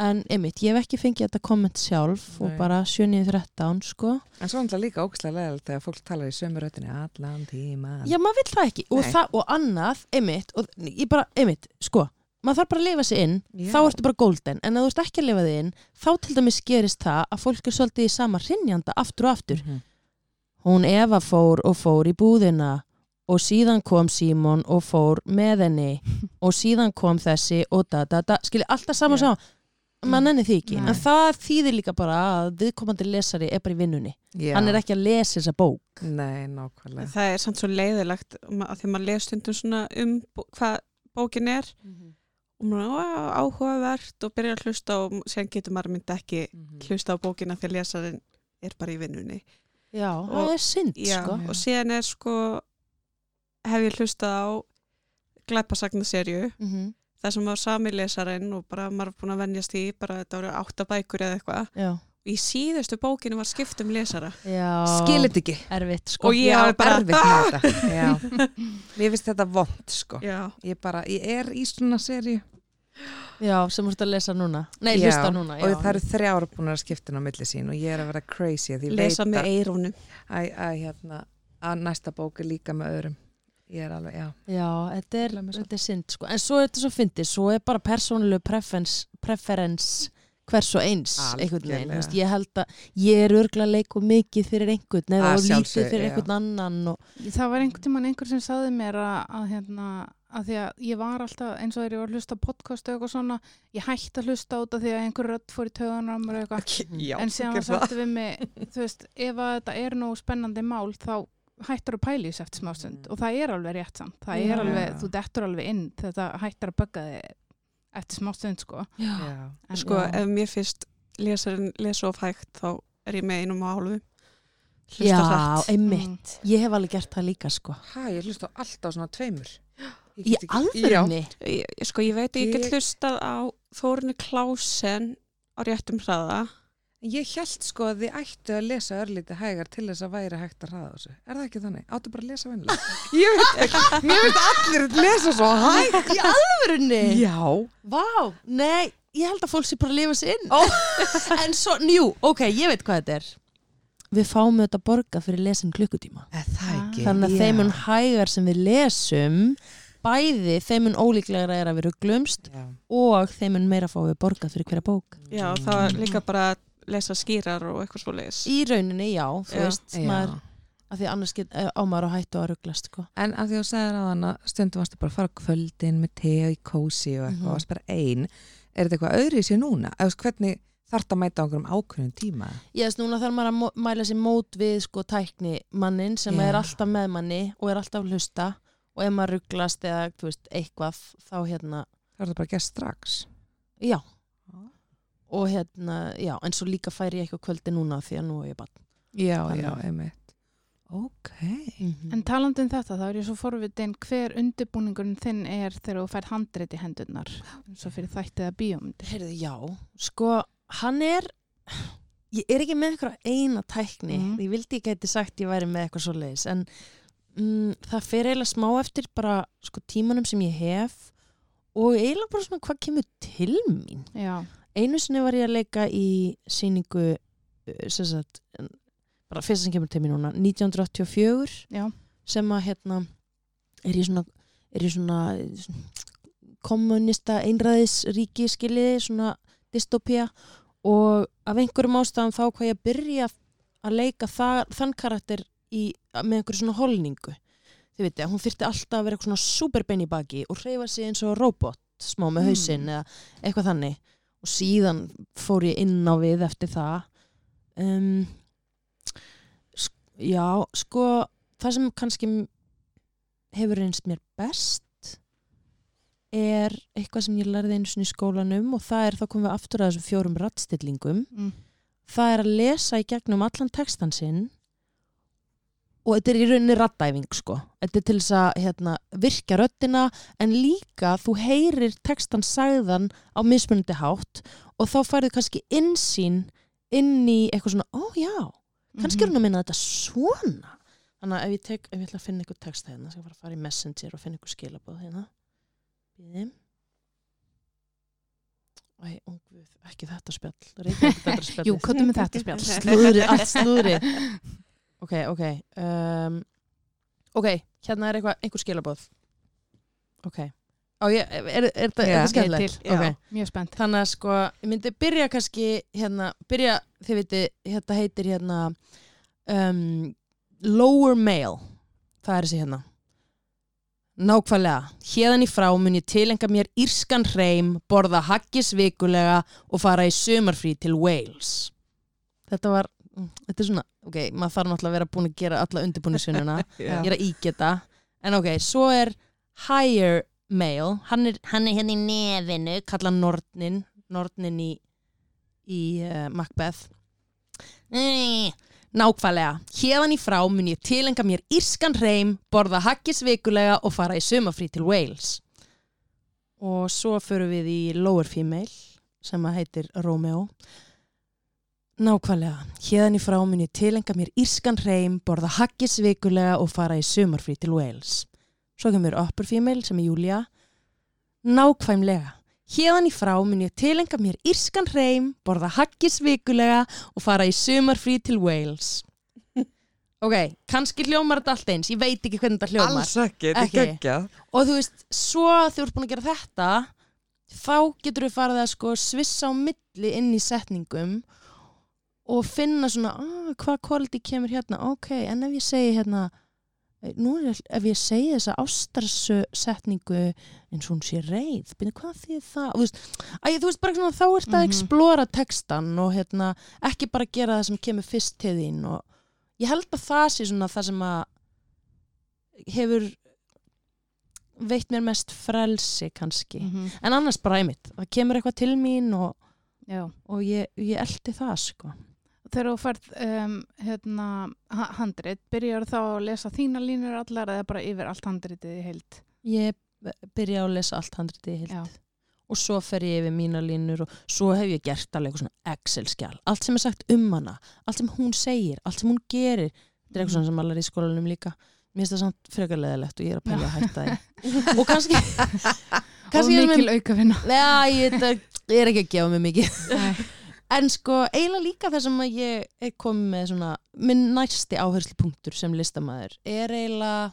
en einmitt, ég hef ekki fengið þetta komment sjálf og Nei. bara 7.13 sko En svo er líka ógæslega leðilegt þegar fólk talar í sömu röttinni allan tíma. Já, maður vill það ekki og, það, og annað, einmitt og bara, einmitt, sko maður þarf bara að lifa sig inn, Já. þá ertu bara golden en ef þú ert ekki að lifa þig inn, þá til dæmis gerist það að fólk er svolítið í sama hrinjanda aftur og aftur. Mhm. Hún Eva fór og fór í búðina og síðan kom Símon og fór með henni og síðan kom þessi og da da da, skilji alltaf saman saman mann enni því ekki, Nei. en það þýðir líka bara að viðkomandi lesari er bara í vinnunni Já. hann er ekki að lesa þessa bók Nei, nákvæmlega. Það er samt svo leiðilegt að því að maður les stundum svona um hvað bókin er og maður er áhugavert og byrjar að hlusta og sen getur maður myndi ekki Mhm. hlusta á bókina því að lesarin er bara í vinnunni. Já, Og- það er synd Já, sko og síðan er sko hef ég hlustað á glæpasagnaserju mm -hmm. Það sem var sami lesarinn og bara maður er búin að venjast í bara þetta voru átta bækur eða eitthvað Já, í síðustu bókinu var skipt um lesara já Skilit ekki. erfitt sko og ég hafi bara erfitt með þetta. Já. Mér finnst þetta vond, sko. Já, Ég bara, ég er í svona serju. Já, sem þú ert að lesa núna Nei, Já, hlusta núna já. Og það eru þrjár búin að skipta á milli sín og ég er að vera crazy ég lesa með að, eirónum að, að, hérna, að næsta bók er líka með öðrum. Ég er alveg, já. Já, þetta er, þetta er synd sko. En svo er þetta svo fyndið Svo er bara persónulegu preference, preference hvers og eins einhvern veginn, veist, ég held að ég er örgla að leika mikið fyrir einhvern eða lítið fyrir já. einhvern annan og, Það var einhvern tímann einhver sem saði mér að, að hérna, að því að ég var alltaf eins og þegar ég var að hlusta podcast og eitthvað svona, ég hætti að hlusta út af því að einhver rödd fór í töðunar og eitthvað, Já, en síðan var sagt við mig, þú veist, ef að þetta er nógu spennandi mál, þá hættar að pæla í þessu eftir smástund Mm. og það er alveg rétt samt, það Já. er alveg, þú dettur alveg inn þetta hættar að bögga þig eftir smástund, sko. Já. En, sko Já. ef mér finnst lesarinn lesa of hægt þá er ég með einum og hálfu Já, hlusta hratt einmitt Ég hef alveg gert það líka sko Hæ, ég hlust á alltaf svona tveimur. Ég Í ég, sko ég veit að ég get Ég- hlustað á Þórinu Klásen á réttum hraða Já. Ég held sko að þið ættu að lesa örlítið hægar til þess að væri hægt að hraða þessu. Er það ekki þannig? Áttu bara að lesa vennilega. ég veit ekki, mér veit allir lesa svo hægt. Í alvörunni? Já. Vá, nei, ég held að fólk sé bara að lifa sig inn En svo, njú, ok, ég veit hvað þetta er Við fáum auðvitað að borga fyrir lesin klukkutíma Er það ekki? Þannig að Já. þeim mun hægar sem við lesum bæði þeim mun ólíklegra er að við rugglumst Já. og þeim mun meira fá við borgað fyrir hverja bók Já, það var líka bara að lesa skýrar og eitthvað svo leiðis. í rauninni, já, þú Já. veist maður, að því annars get, eh, á maður á hættu að rugglast sko. En að því að þú sagðir á hana stundum varstu bara að fara kvöldin með te í kósi og eitthvað, Mhm. varst bara ein er þetta eitthvað öðru í sér núna? Eða hvernig þarf þetta að mæta á einhverjum ákveðum tíma? ég veist, núna þarf maður að mæla sér mót við sko tækni mannin sem Já. er alltaf með manni og er alltaf að hlusta og ef maður rugglast eða þú veist, eitthvað þá hérna, Það er þetta bara að gera strax já og hérna, já, en svo líka færi ég eitthvað kvöldi núna því að nú er ég bara Já, Þannig. já, einmitt. Ok. En talandi um þetta, þá er ég svo forvitin hver undirbúningurinn þinn er þegar þú fær handrið í hendurnar eins og fyrir þættið að bíómyndi. Heyrðu, já, sko, hann er ég er ekki með eitthvað eina tækni. Mhm. ég vildi ég gæti sagt ég væri með eitthvað svo leiðis en mm, það fer eiginlega smá eftir bara sko tímanum sem ég hef og eiginlega bara svona hvað kemur til mín. Já, einu sinni var ég að leika í síningu sem sagt bara fyrsta sem kemur til mér núna 1984 já, sem að hérna er í svona, er í svona, svona kommunista einræðisríki skiljiði, svona dystopía. Og af einhverjum ástæðan þá hvað ég að byrja að leika það, þann karakter í, með einhverju svona holningu. Þið veitir að hún þyrfti alltaf að vera svona superbein í baki og hreyfa sig eins og robot smá með Mm. hausinn eða eitthvað þannig og síðan fór ég inn á við eftir það um, sk- já, sko það sem kannski hefur reynst mér best er eitthvað sem ég lærði einu sinni í skólanum og það er þá komum við aftur að þessum fjórum rattstillingum mm. það er að lesa í gegnum allan textan sinn og þetta er í rauninni rattæfing sko. Þetta er til þess að hérna, virka röddina en líka þú heyrir textan sagðan á mismunandi hátt og þá færðu kannski innsýn inn í eitthvað svona, ó já kannski er hún að minna þetta svona. Þannig að ef ég, tek, ef ég ætla að finna einhver text hérna, fara að fara í messenger og finna einhver skilabóð hérna. Bíðum. Æ, ungvöð, ekki þetta spjall. Ekki þetta spjall Jú, hvað með þetta spjall? slúðri, allt slúðri ok, ok um, ok, hérna er eitthvað einhver skilabóð ok Á, ég, er, er, er, þetta- er skemmtilegt? til. Ok. Mjög spennt. Þannig að sko, ég myndi byrja kannski hérna, byrja, þið viti, þetta heitir hérna um, Lower Male það er þessi hérna Nákvæmlega, hérðan í frá mun ég tilenga mér írskan hreim, borða haggis vikulega og fara í sumarfrí til Wales. Þetta var, þetta er svona, ok, maður þarf náttúrulega að vera búin að gera alla er að ígeta, en ok, svo er higher male, hann er, hann er hérna í nefinu, kalla Nordnin, Nordnin í, í uh, Macbeth. Nei, nákvæmlega, hérðan í frá mun ég tilenga mér írskan hreim, borða haggis vikulega og fara í sumafrí til Wales. Og svo förum við í lower female, sem að heitir Romeo. Nákvæmlega, hérðan í frá mun ég tilenga mér írskan hreim, borða haggis vikulega og fara í sumarfrí til Wales. Svo kemur upper female sem er Júlia. Nákvæmlega, hérðan í frá mun ég tilenga mér írskan hreim, borða haggis vikulega og fara í sumarfrí til Wales. Ok, kannski hljómar þetta allt eins, ég veit ekki hvernig þetta hljómar. Alls ekki, þetta er Ekki. geggjað Og þú veist, svo þú ert búin að gera þetta, þá getur þú farið að sko svissa á milli inn í setningum og finna svona, ah, hvað quality kemur hérna, ok, en ef ég segi hérna, nú er ef ég segi þessa ástarsu setningu eins og hún sé reið, byrja hvað því það, og þú veist, að þú veist bara svona, þá ert að Mhm. explora textan og hérna, ekki bara gera það sem kemur fyrst til þín og ég held að það sé svona það sem að hefur veitt mér mest frelsi kannski. Mhm. en annars bara einmitt, það kemur eitthvað til mín og, og ég, ég eldi það sko Þegar þú færð um, hérna, ha- handrit, byrjar þá að lesa þína línur allar eða bara yfir allt handritið í heild? ég byrja að lesa allt handritið í heilt Já. og svo fer ég yfir mína línur og svo hef ég gert alveg eitthvað svona Excel-skjál allt sem er sagt um hana, allt sem hún segir allt sem hún gerir, þetta er eitthvað svona sem allar í skólanum líka, mér finnst það samt frekar leðilegt og ég er að pælja að hætta því og kannski Og kannski er mikil aukafinna. Ég, ég er ekki að gefa mig mikið. En sko, eiginlega líka það sem að ég komið með svona, minn næsti áherslupunktur sem listamæður er eiginlega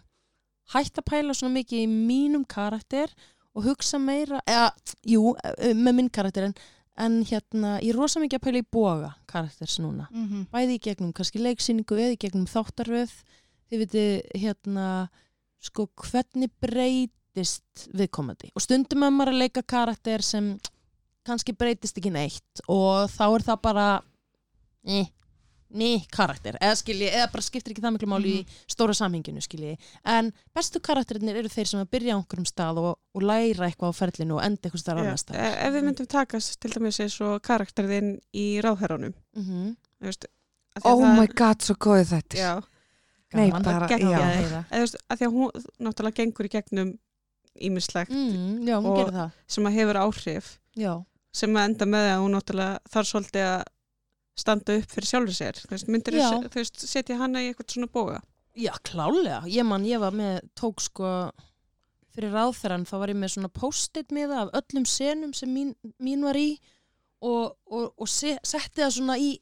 hætt að pæla svona mikið í mínum karakter og hugsa meira, eða, jú, eh, með minn karakter en, en hérna, ég er rosa mikið að pæla í boga karakters núna. Mhm. bæði í gegnum kannski leiksýningu eða í gegnum þáttaröð. Þið viti hérna sko hvernig breytist viðkomandi? Og stundum að maður að leika karakter sem kannski breytist ekki neitt og þá er það bara ný, ný karakter. Eða skilji, eða bara skiptir ekki það miklu máli í stóra samhenginu skilji en bestu karakterinir eru þeir sem að byrja á einhverjum stað og, og læra eitthvað á ferlinu og enda eitthvað stað Já, annars stað e- ef við myndum taka til dæmis eins og karakterðinn í ráðherranum. Mm -hmm. þú veist, af því að Oh það- my god, svo góðið þetta já, Nei, bara, Geggjað. já. eða, þú veist, að því að hún náttúrulega gengur í gegnum ímislegt mm, já, Og- sem að hefur áhrif. Já, sem að enda með að hún náttúrulega þarf svolítið að standa upp fyrir sjálfur sér. Þú veist, myndir þú setja hana í eitthvað svona boga? Já, klálega. Ég man, ég var með, tók sko fyrir ráðferðan, þá var ég með svona post-it miða af öllum senum sem mín, mín var í og, og, og se, setti það svona í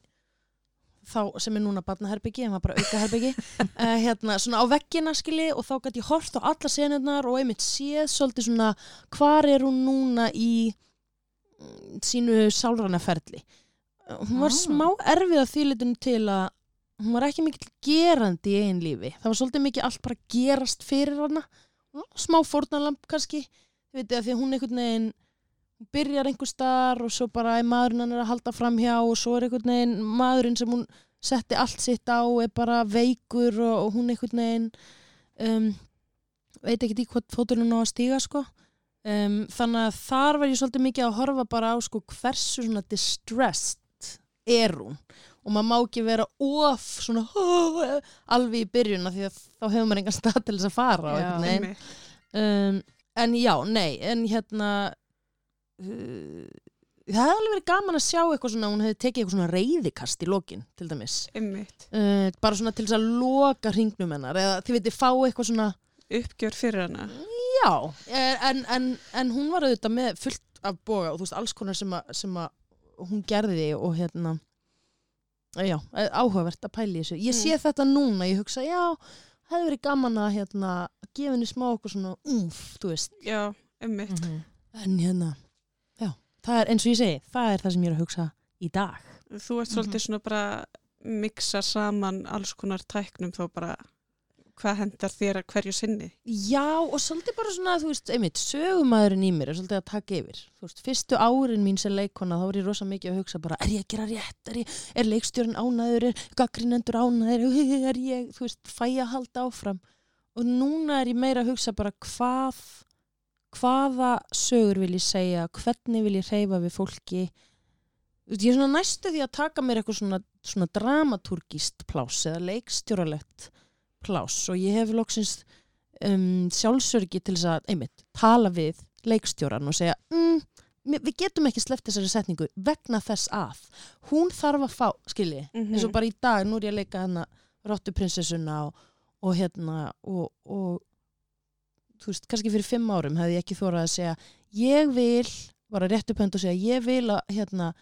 þá sem er núna barnaherbyggi, en var bara aukaherbyggi uh, hérna, svona á veggina skilji og þá gæti ég hort á alla senurnar og einmitt séð svolítið svona hvar er hún núna í sínu sálrana ferli. Hún var Ah. smá erfið að þýlitunum til að hún var ekki mikill gerandi í einn lífi. Það var svolítið mikið allt bara gerast fyrir hana. Smá fórnalamp kannski veitir að því að hún einhvern veginn byrjar einhver staðar og svo bara er maðurinn hann er að halda fram hjá og svo er einhvern veginn maðurinn sem hún setti allt sitt á er bara veikur og, og hún einhvern veginn um, veit ekki í hvað fótur hún á að stíga sko um, þannig að þar var ég svolítið mikið að horfa bara á sko hversu distressed er hún? Og maður má ekki vera of svona alveg í byrjun því að þá hefur maður engan stað til þess að fara Já. um, en já, nei, en hérna uh, það hefði alveg verið gaman að sjá eitthvað svona, hún hefði tekið eitthvað svona reyðikast í lokin, til dæmis. Uh, bara svona til þess að loka hringnum hennar, eða þið veitir fá eitthvað svona uppgjör fyrir hana já, eh, en, en, en hún var auðvitað með fullt af boga og þú veist, alls konar sem að, sem að hún gerði og hérna já, eh, áhugavert að pæla í þessu. Ég sé þetta núna, ég hugsa, já hefði verið gaman að hérna gefa henni smá okkur svona umf, þú veist. Já, einmitt. Mhm. En hérna, já, það er eins og ég segi, það er það sem ég er að hugsa í dag. þú ert svolítið svona bara mixa saman alls konar tæknum þá bara hvað hendar þér að hverju sinni Já, og svolítið bara svona, þú veist, einmitt, sögumæðurinn í mér er svolítið að taka yfir. Veist, fyrstu árin mín sem leikona, þá er ég rosa mikið að hugsa bara, er ég að gera rétt, er, ég, er leikstjórn ánæður, er gaggrinendur ánæður, er ég, þú veist, fæ að halda áfram. Og núna er ég meira að hugsa bara hvað, hvaða sögur vil ég segja, hvernig vil ég hreyfa við fólki. Ég er svona næstu því að taka mér eitthvað svona, svona dramatúrgist pláss eða leikstjóralegt pláss og ég hef loksins um, sjálfsörgi til þess að einmitt, tala við leikstjóran og segja mm, við getum ekki sleppt þessari setningu vegna þess að hún þarf að fá, skilji, Mhm. eins og bara í dag nú er ég að leika hana Rottuprinsessuna og, og hérna og, og þú veist, kannski fyrir fimm árum hefði ég ekki þórað að segja ég vil, bara rétt upp hönd og segja ég vil að hérna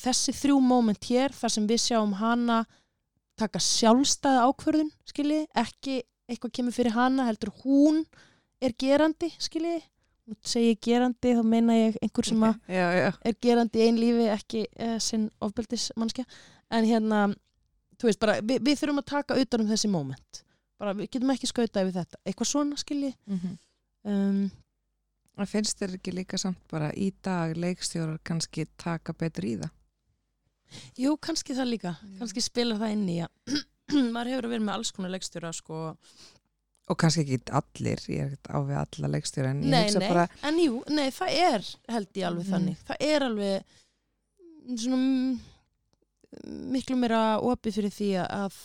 þessi þrjú moment hér þar sem við sjáum hana taka sjálfstæða ákvörðun skilji, ekki eitthvað kemur fyrir hana heldur hún er gerandi skilji, nú segi ég gerandi þá meina ég einhver sem að já, já. er gerandi í einn lífi ekki uh, sinn ofbeldis mannskja en hérna, þú veist bara við, við þurfum að taka utan um þessi moment bara við getum ekki skauta yfir þetta eitthvað svona skilji Mhm. um, Það finnst þér ekki líka samt bara í dag leikstjórar kannski taka betur í það? Jú, kannski það líka. Kannski spilar það inn í að maður hefur að vera með alls konar leikstjóra sko. Og kannski ekki allir, ég er ekkert á við alla leikstjóra en ég nei, hugsa nei, bara, en jú, nei, það er held ég alveg Mhm. þannig. Það er alveg mm, svona mm, miklu meira opið fyrir því að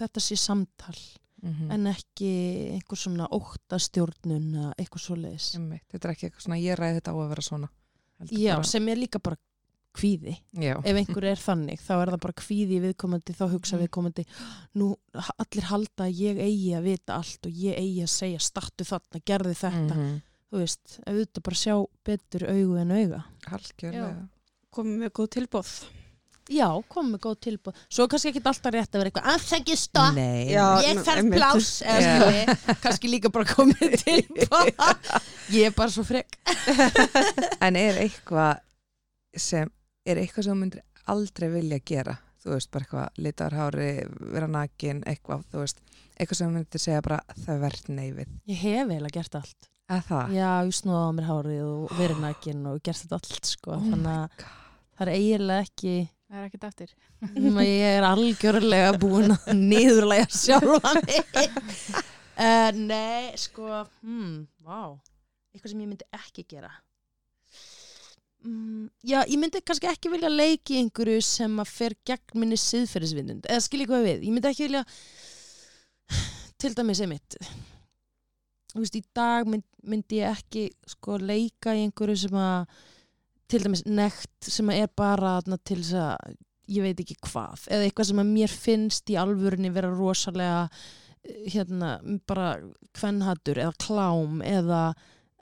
þetta sé samtal mm en ekki einhver svona óttastjórnun eða eitthvað svoleiðis. Þetta er ekki eitthvað svona, ég ræði þetta á að vera svona. Já, bara, sem er líka bara kvíði. Já. ef einhver er þannig, þá er það bara kvíði viðkomandi, þá hugsa Mhm. viðkomandi nú, allir halda að ég eigi að vita allt og ég eigi að segja startu þarna, gerði þetta. Mhm. þú veist, ef þú bara sjá betur augu en auga. Komum við góð tilbóð já, kom með góð tilbúð svo kannski ekki alltaf rétt að vera eitthvað afsækja stopp, Nei, Já. ég þarf plás eða kannski líka bara komið tilbúð ég er bara svo frek en er eitthvað sem, er eitthvað sem þú myndir aldrei vilja gera. Þú veist, bara eitthvað litarhári vera nakin, eitthvað, þú veist eitthvað sem þú myndir segja bara það verð neyfið, ég hef eiginlega gert allt. Eða það? Já, ég snúða á mér hárið og verið nækin og gert þetta allt sko, Oh þannig að það er eiginlega ekki Það er ekkert eftir. Mm, ég er algjörlega búin að niðurlega sjálfa mig. Uh, Nei, sko hmm, Vá, eitthvað sem ég myndi ekki gera mm, Já, ég myndi kannski ekki vilja leiki einhverju sem að fer gegn minni siðferðisvindund, eða skilja hvað við. Ég myndi ekki vilja til dæmis einmitt þú veist, í dag mynd, myndi ég ekki sko leika í einhverju sem að til dæmis nekt sem að er bara þarna til þess að ég veit ekki hvað, eða eitthvað sem að mér finnst í alvörunni vera rosalega eh, hérna, bara kvenhattur eða klám eða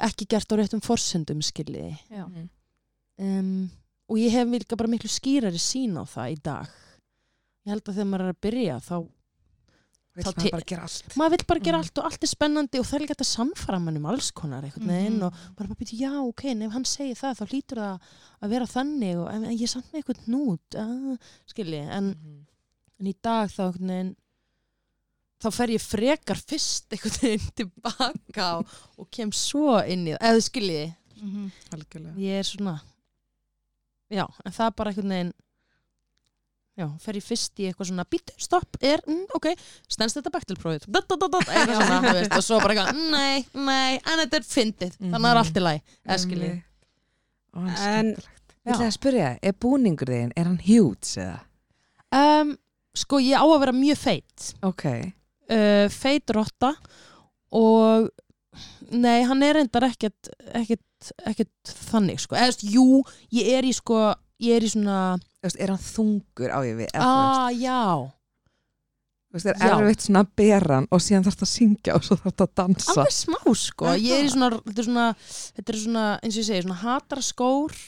ekki gert á réttum forsendum skilji. Já. Um, og ég hef líka bara miklu skýrari sín á það í dag ég held að þegar maður er að byrja þá vill maður bara gera allt maður vill bara gera Mhm. allt og allt er spennandi og það er líka þetta samfara mann um alls konar veginn Mhm. og bara bara býta, já, ok, en ef hann segir það þá hlýtur það að vera þannig og en, en ég er samt með eitthvað nút uh, skilji, en, Mhm. en í dag þá veginn þá fer ég frekar fyrst einhvern veginn tilbaka og, og kem svo inn í það, eða skilji Mhm. algjörlega ég er svona já, en það er bara einhvern veginn já, fer ég fyrst í eitthvað svona býtu, stopp, er, mm, ok stendst þetta baktilprófið, eitthvað svona þú veist, og svo bara eitthvað, nei, nei en þetta er fyndið, þannig að það er allt í læg hann er En-. Ég ætla að spyrja, er búningur þinn, er hann hjúts eða? um, sko ég á að vera mjög feit. Ok, uh, feit rotta og nei, hann er reyndar ekkert ekkert, ekkert þannig sko, eða veist, jú, ég er í sko ég er í svona, veist, er hann þungur á ég við? ah, já veist, er Já. erfitt svona að bera hann og síðan þarf það að syngja og svo þarf það að dansa. alveg smá sko ég er í svona, þetta er svona, þetta er svona eins og ég segi, svona hatara skór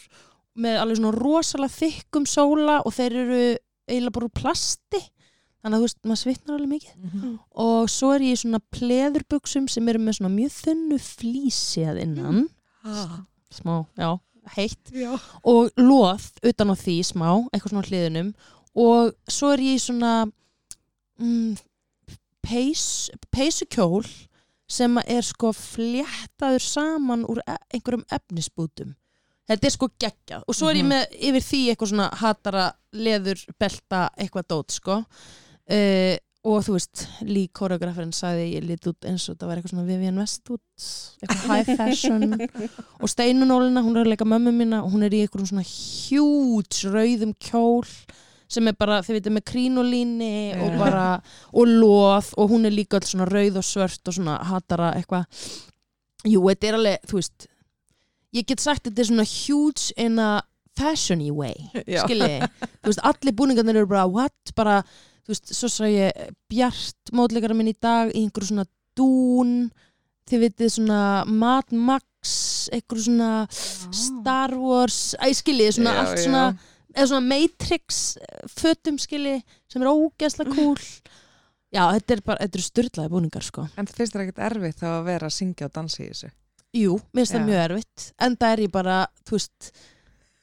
með alveg svona rosalega þykkum sóla og þeir eru eiginlega bara úr plasti þannig að þú veist, maður svitnar alveg mikið. Mhm. og svo er ég í svona pleðurbuxum sem eru með svona mjög þunnu flísi að innan. Ah, smá, já, heitt. Já. og loð utan á því smá, eitthvað svona hliðunum og svo er ég í svona mm, peys, peysukjól sem er sko fléttaður saman úr e einhverjum efnisbútum. Þetta er sko geggjað. Og svo er ég Mhm. með yfir því eitthvað svona hatara leður, belta, eitthvað dót sko uh, og þú veist, Lee koreografin sagði ég lit út eins og þetta var eitthvað svona Vivian Westwood eitthvað high fashion. Og steinunólina, hún er að leika mömmu mína og hún er í einhverjum svona hjúts rauðum kjól sem er bara, þið veitum, með krínolíni og Já. bara, og loð og hún er líka öll svona rauð og svört og svona hatara eitthvað. Jú, þetta er alveg, þú veist ég get sagt þetta er svona huge in a fashion-y way skilji, þú veist, allir búningarnir eru bara what, bara, þú veist, svo sá ég Bjart, mótleikara minn í dag í einhverju svona dún þið vitið svona Mad Max einhverju svona Star Wars, æ, skilji, svona Já, allt svona, eða svona Matrix eh, fötum, skilji, sem er ógeðslega cool. Já, þetta er bara, þetta eru styrlaði búningar, sko. En það finnst þér ekkert erfitt þá að vera að syngja og dansa í þessu? Jú, mér finnst það mjög erfitt. En það er ég bara, þú veist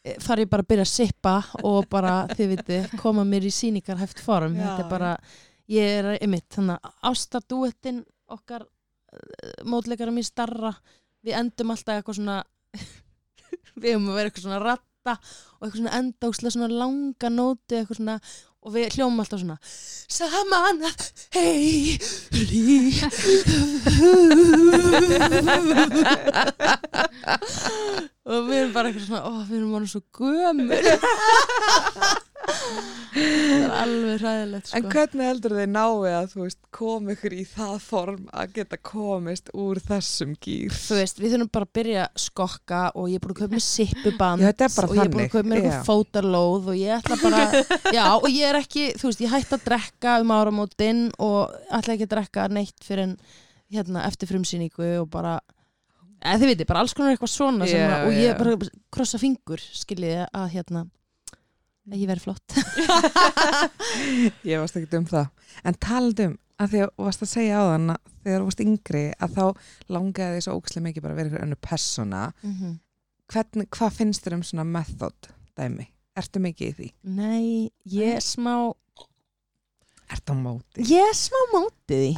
eh, þar er ég bara að byrja að sippa og bara, þið viti, koma mér í síningarhæft form, Já, þetta er bara ég er einmitt, þannig að ástardúettin okkar uh, mótleikara mér starra, við endum alltaf eitthvað svona við höfum að vera eitthvað svona ratta og eitthvað svona endákslega svona langa nóti eitthvað svona og við hljómum alltaf svona saman að heili og við erum bara eitthvað svona ó, við erum bara svo gömur það er alveg hræðilegt sko. En hvernig heldur þið náið að veist koma ykkur í það form að geta komist úr þessum gýr? þú veist, við þurfum bara að byrja að skokka og ég er búin að kaupa mér sippuband og ég er búin að þannig, kaupa mér eitthvað fótarlóð og ég ætla bara já, og ég er ekki, þú veist, ég hætti að drekka um áramótin og ætla ekki að drekka neitt fyrir en hérna, eftir frumsýningu og bara eða þið veitir, bara alls konar eitthvað svona Já, að, og ég bara krossa fingur skiljiði að hérna að ég verið flott Ég varst ekki um það. En talandum að því að varst að segja á þann þegar varst yngri að þá langaði því svo ókslega mikið bara að vera ykkur önnu persóna. Mhm. Hvern, hvað finnst þér um svona method dæmi? Ertu mikið í því? Nei, ég er smá Ertu á móti? ég er smá mótið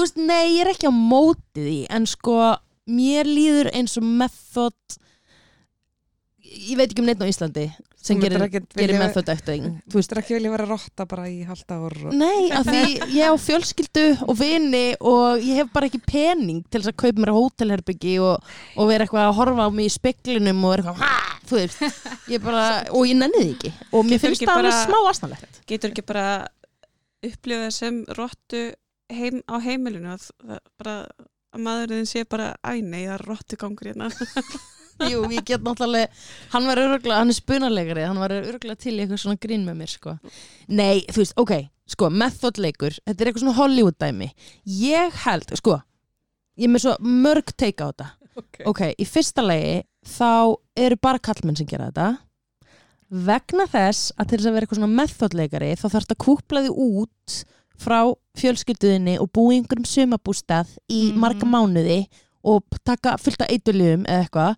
veist, nei, ég er ekki á mótið því en sko, mér líður eins og method ég veit ekki um neitt á Íslandi sem gerir, gerir method acting Þú veist ekki vilja vera rotta bara í halda ár og... Nei, af því ég á fjölskyldu og vini og ég hef bara ekki pening til þess að kaupa mér á hótelherbyggi og, og vera eitthvað að horfa á mig í speklinum og vera eitthvað, "Ha!" þú veist, ég bara, og ég nenni því ekki og mér finnst það alveg bara- smá astanlegt. Getur ekki bara upplifað sem rottu heim, á heimilinu að, bara, að maðurinn sé bara æni, það er rottu gangur hérna. Jú, ég get náttúrulega, hann var öruglega, hann er spunarleikari, hann var öruglega til í eitthvað svona grín með mér, sko. Nei, þú veist, ok, sko, methodleikur, þetta er eitthvað svona Hollywood dæmi. Ég held, sko, ég með svo mörg teika á þetta. Okay. Ok, í fyrsta lagi þá eru bara kallmenn sem gera þetta vegna þess að til þess að vera eitthvað svona methodleikari þá þarf þetta að kúpla því út frá fjölskylduðinni og búi í einhverjum sumabústað í Mhm. marga mánuði og taka fullt af eitulífum eða eitthvað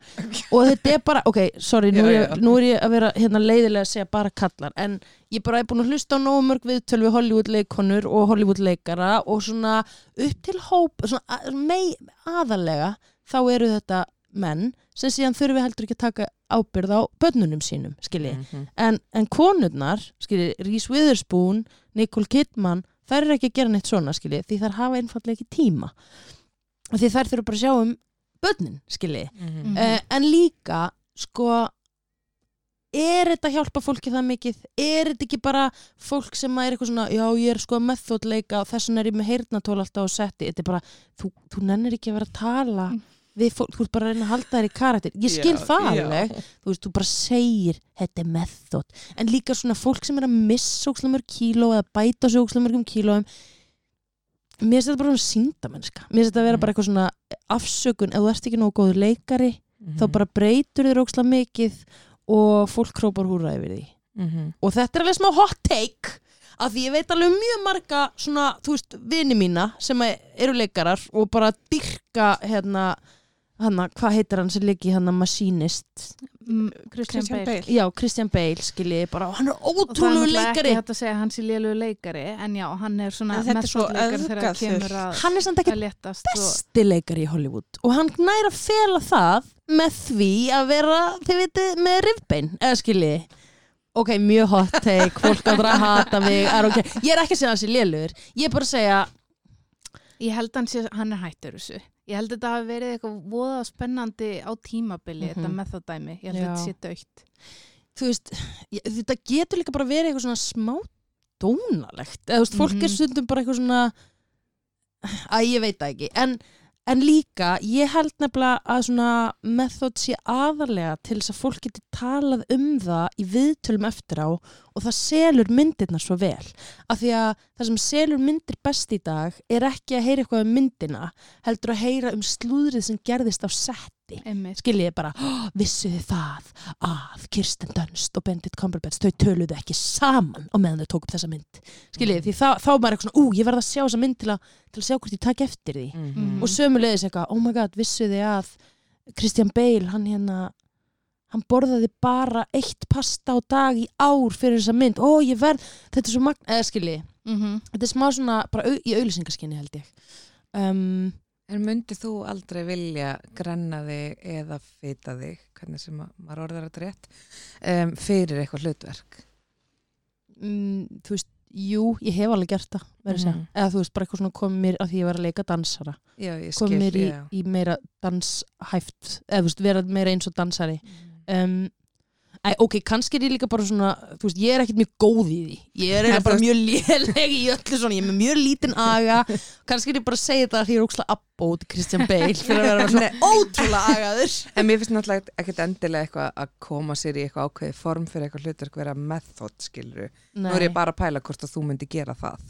og þetta er bara, ok, sorry, nú, Já, já. ég- nú er ég að vera hérna leiðilega að segja bara kallar en ég bara er búin að hlusta á nógu mörg viðtöl við Hollywood leikonur og Hollywood leikara og svona upp til hóp svona mei, aðalega þá eru þetta menn sem síðan þurfi heldur ekki að taka ábyrð á börnunum sínum, skilji Mhm. en, en konurnar, skilji, Reese Witherspoon Nicole Kidman, þær eru ekki að gera neitt svona, skilji, því þær hafa einfallega ekki tíma og því þær þurfa bara að sjá um börnin, skilji Mhm. Mhm. uh, en líka, sko er þetta að hjálpa fólki það mikið er þetta ekki bara fólk sem er eitthvað svona, já ég er sko að methodleika og þess vegna er ég með heyrnatól alltaf á setti þetta er bara, þú, þú nennir ekki að vera að tala Mm. Við fólk, þú ert bara að reyna að halda þær í karakter ég skil Já, það já. alveg þú veist, þú bara segir, þetta er method en líka svona fólk sem er að missa ókslamur kíló eða bæta svo ókslamurkum kílóum mér finnst þetta bara svona síndamennska mér finnst þetta að vera Mm. bara eitthvað svona afsökun ef þú ert ekki nógu góður leikari Mhm. þá bara breytur þér óksla mikið og fólk krópar húra yfir því Mhm. og þetta er alveg smá hot take af því ég veit alveg um mjög marga svona, þú veist, vini mína sem eru leikarar og bara dyrka hérna, hana, hvað heitir hann sem leiki hann Machinist? Mm, Christian, Christian Bale. Bale. já, Kristján Bale skilji, bara, hann er Og það er ótrúlegu leikari ekki hægt að segja að hann sé lélögu leikari en já, hann er svona methodleikari þegar það kemur að, hann er samt ekki að léttast og, besti leikari í Hollywood. Og hann næra að fela það með því að vera, þið veitir, með rifbein, eða skilji. Ok, mjög hot take, fólk áttur að hata mig er okay. ég er ekki að segja hans í lélugur. Ég er bara að segja, ég held hann sé, hann er hættur þessu ég held þetta hafi verið eitthvað voða spennandi á tímabili, Mhm. þetta methodæmi ég held Já. þetta sé dögt þú veist ég, þetta getur líka bara verið eitthvað svona smá dónalegt, eða þú veist, fólk er Mhm. stundum bara eitthvað svona að ég veit það ekki, en En líka, ég held nefnilega að svona method sé aðarlega til þess að fólk geti talað um það í viðtölum eftir á og það selur myndirna svo vel. Af því að það sem selur myndir best í dag er ekki að heyra eitthvað um myndina, heldur að heyra um slúðrið sem gerðist á setti. Skiljið bara, oh, vissu þið það að Kirsten Dunst og Benedict Cumberbatch þau töluðu ekki saman á meðan þau tók upp þessa mynd. Skiljið, því þá, þá er maður eitthvað svona, ú, ég verð að sjá þessa mynd til að, til að sjá hvort ég takk eftir því Mhm. og sömulegis eitthvað, oh my god, vissu þið að Christian Bale, hann hérna hann borðaði bara eitt pasta á dag í ár fyrir þessa mynd. Ó, ég verð, þetta er svo magn eða skilji, mm þetta er smá svona bara au, í auðlýsingaskinni held ég. Um, En myndið þú aldrei vilja grenna þig eða fita þig, hvernig sem að, maður orðar þetta rétt, um, fyrir eitthvað hlutverk? mm, þú veist, jú, ég hef alveg gert það Mhm. eða þú veist, bara eitthvað svona komið mér að því ég var að leika dansara. Já, ég skil, komið mér í, í meira danshæft eða þú veist, vera meira eins og dansari um, ok, kannski er ég líka bara svona þú veist, ég er ekkert mjög góð í því. Ég er bara mjög léleg í öllu svona ég er með mjög lítinn aga. Kannski er ég bara að segja þetta því ég er ókslega abbót Christian Bale fyrir að vera svona ótrúlega agaður. En mér finnst náttúrulega ekkert endilega eitthvað að koma sér í eitthvað ákveði form fyrir eitthvað hlutverk vera method, skilur. Nú er ég bara að pæla hvort að þú myndi gera það.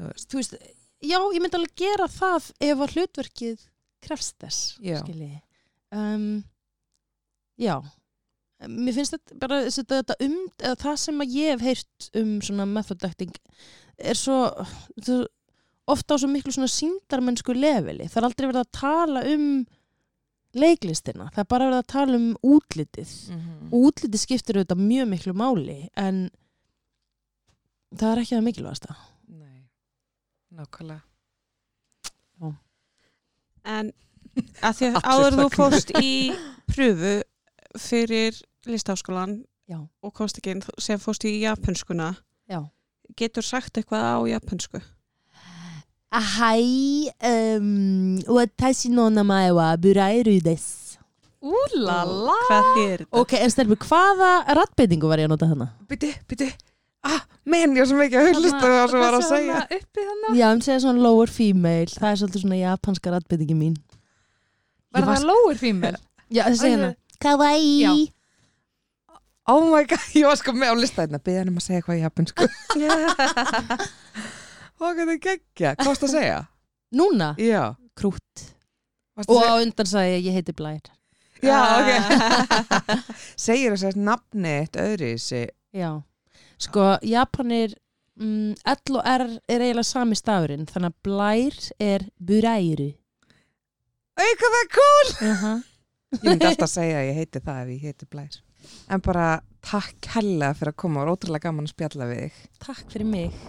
Þú veist. þú veist, já, ég myndi alveg gera það ef að hlutverkið krefst þess skilji. Um, já mér finnst þetta bara þetta, þetta um, eða það sem að ég hef heyrt um svona method acting er svo, þetta, ofta á svo miklu svona síndarmennsku leveli, það er aldrei verið að tala um leiklistina, það er bara verið að tala um útlitið. Mhm. og útlitið skiptir auðvitað mjög miklu máli en það er ekki það mikilvægasta. Nei, nákvæmlega. En að því að áður þú fórst í pröfu fyrir listaháskólan Já. og komst ekki inn sem fórst í japanskuna Já. getur sagt eitthvað á japansku Hæ, um, watashi no namae wa Burairu desu Úlala hvað þýr þetta? Ok, en stelpur, hvaða rattbeitingu var ég að nota þarna? Bytti, bytti Ah, menn, ég var svo mikið að hlusta það sem var að segja uppi þannig Já, hann segja svona lower female Það er svolítið svona japanska rattbeitingi mín Var það lower female? Já, það segja hana Já. Oh my god, ég var sko með á lista hérna Byði hann um að segja eitthvað í japansku Og hvað það geggja. Hvað varst að segja? Núna, Já. Krút Og að á undan sagði ég, ég heiti Blær. Já, ok. Segir þess að nafni eitt í sig. Já, sko, Japanir mm, L og R er eiginlega sami stafurinn Þannig að Blær er Burairu Ei, hvað það er cool! Uh -huh. Ég myndi alltaf segja að ég heiti það ef ég heiti Blær En bara takk hella fyrir að koma og ótrúlega gaman að spjalla við þig. Takk fyrir mig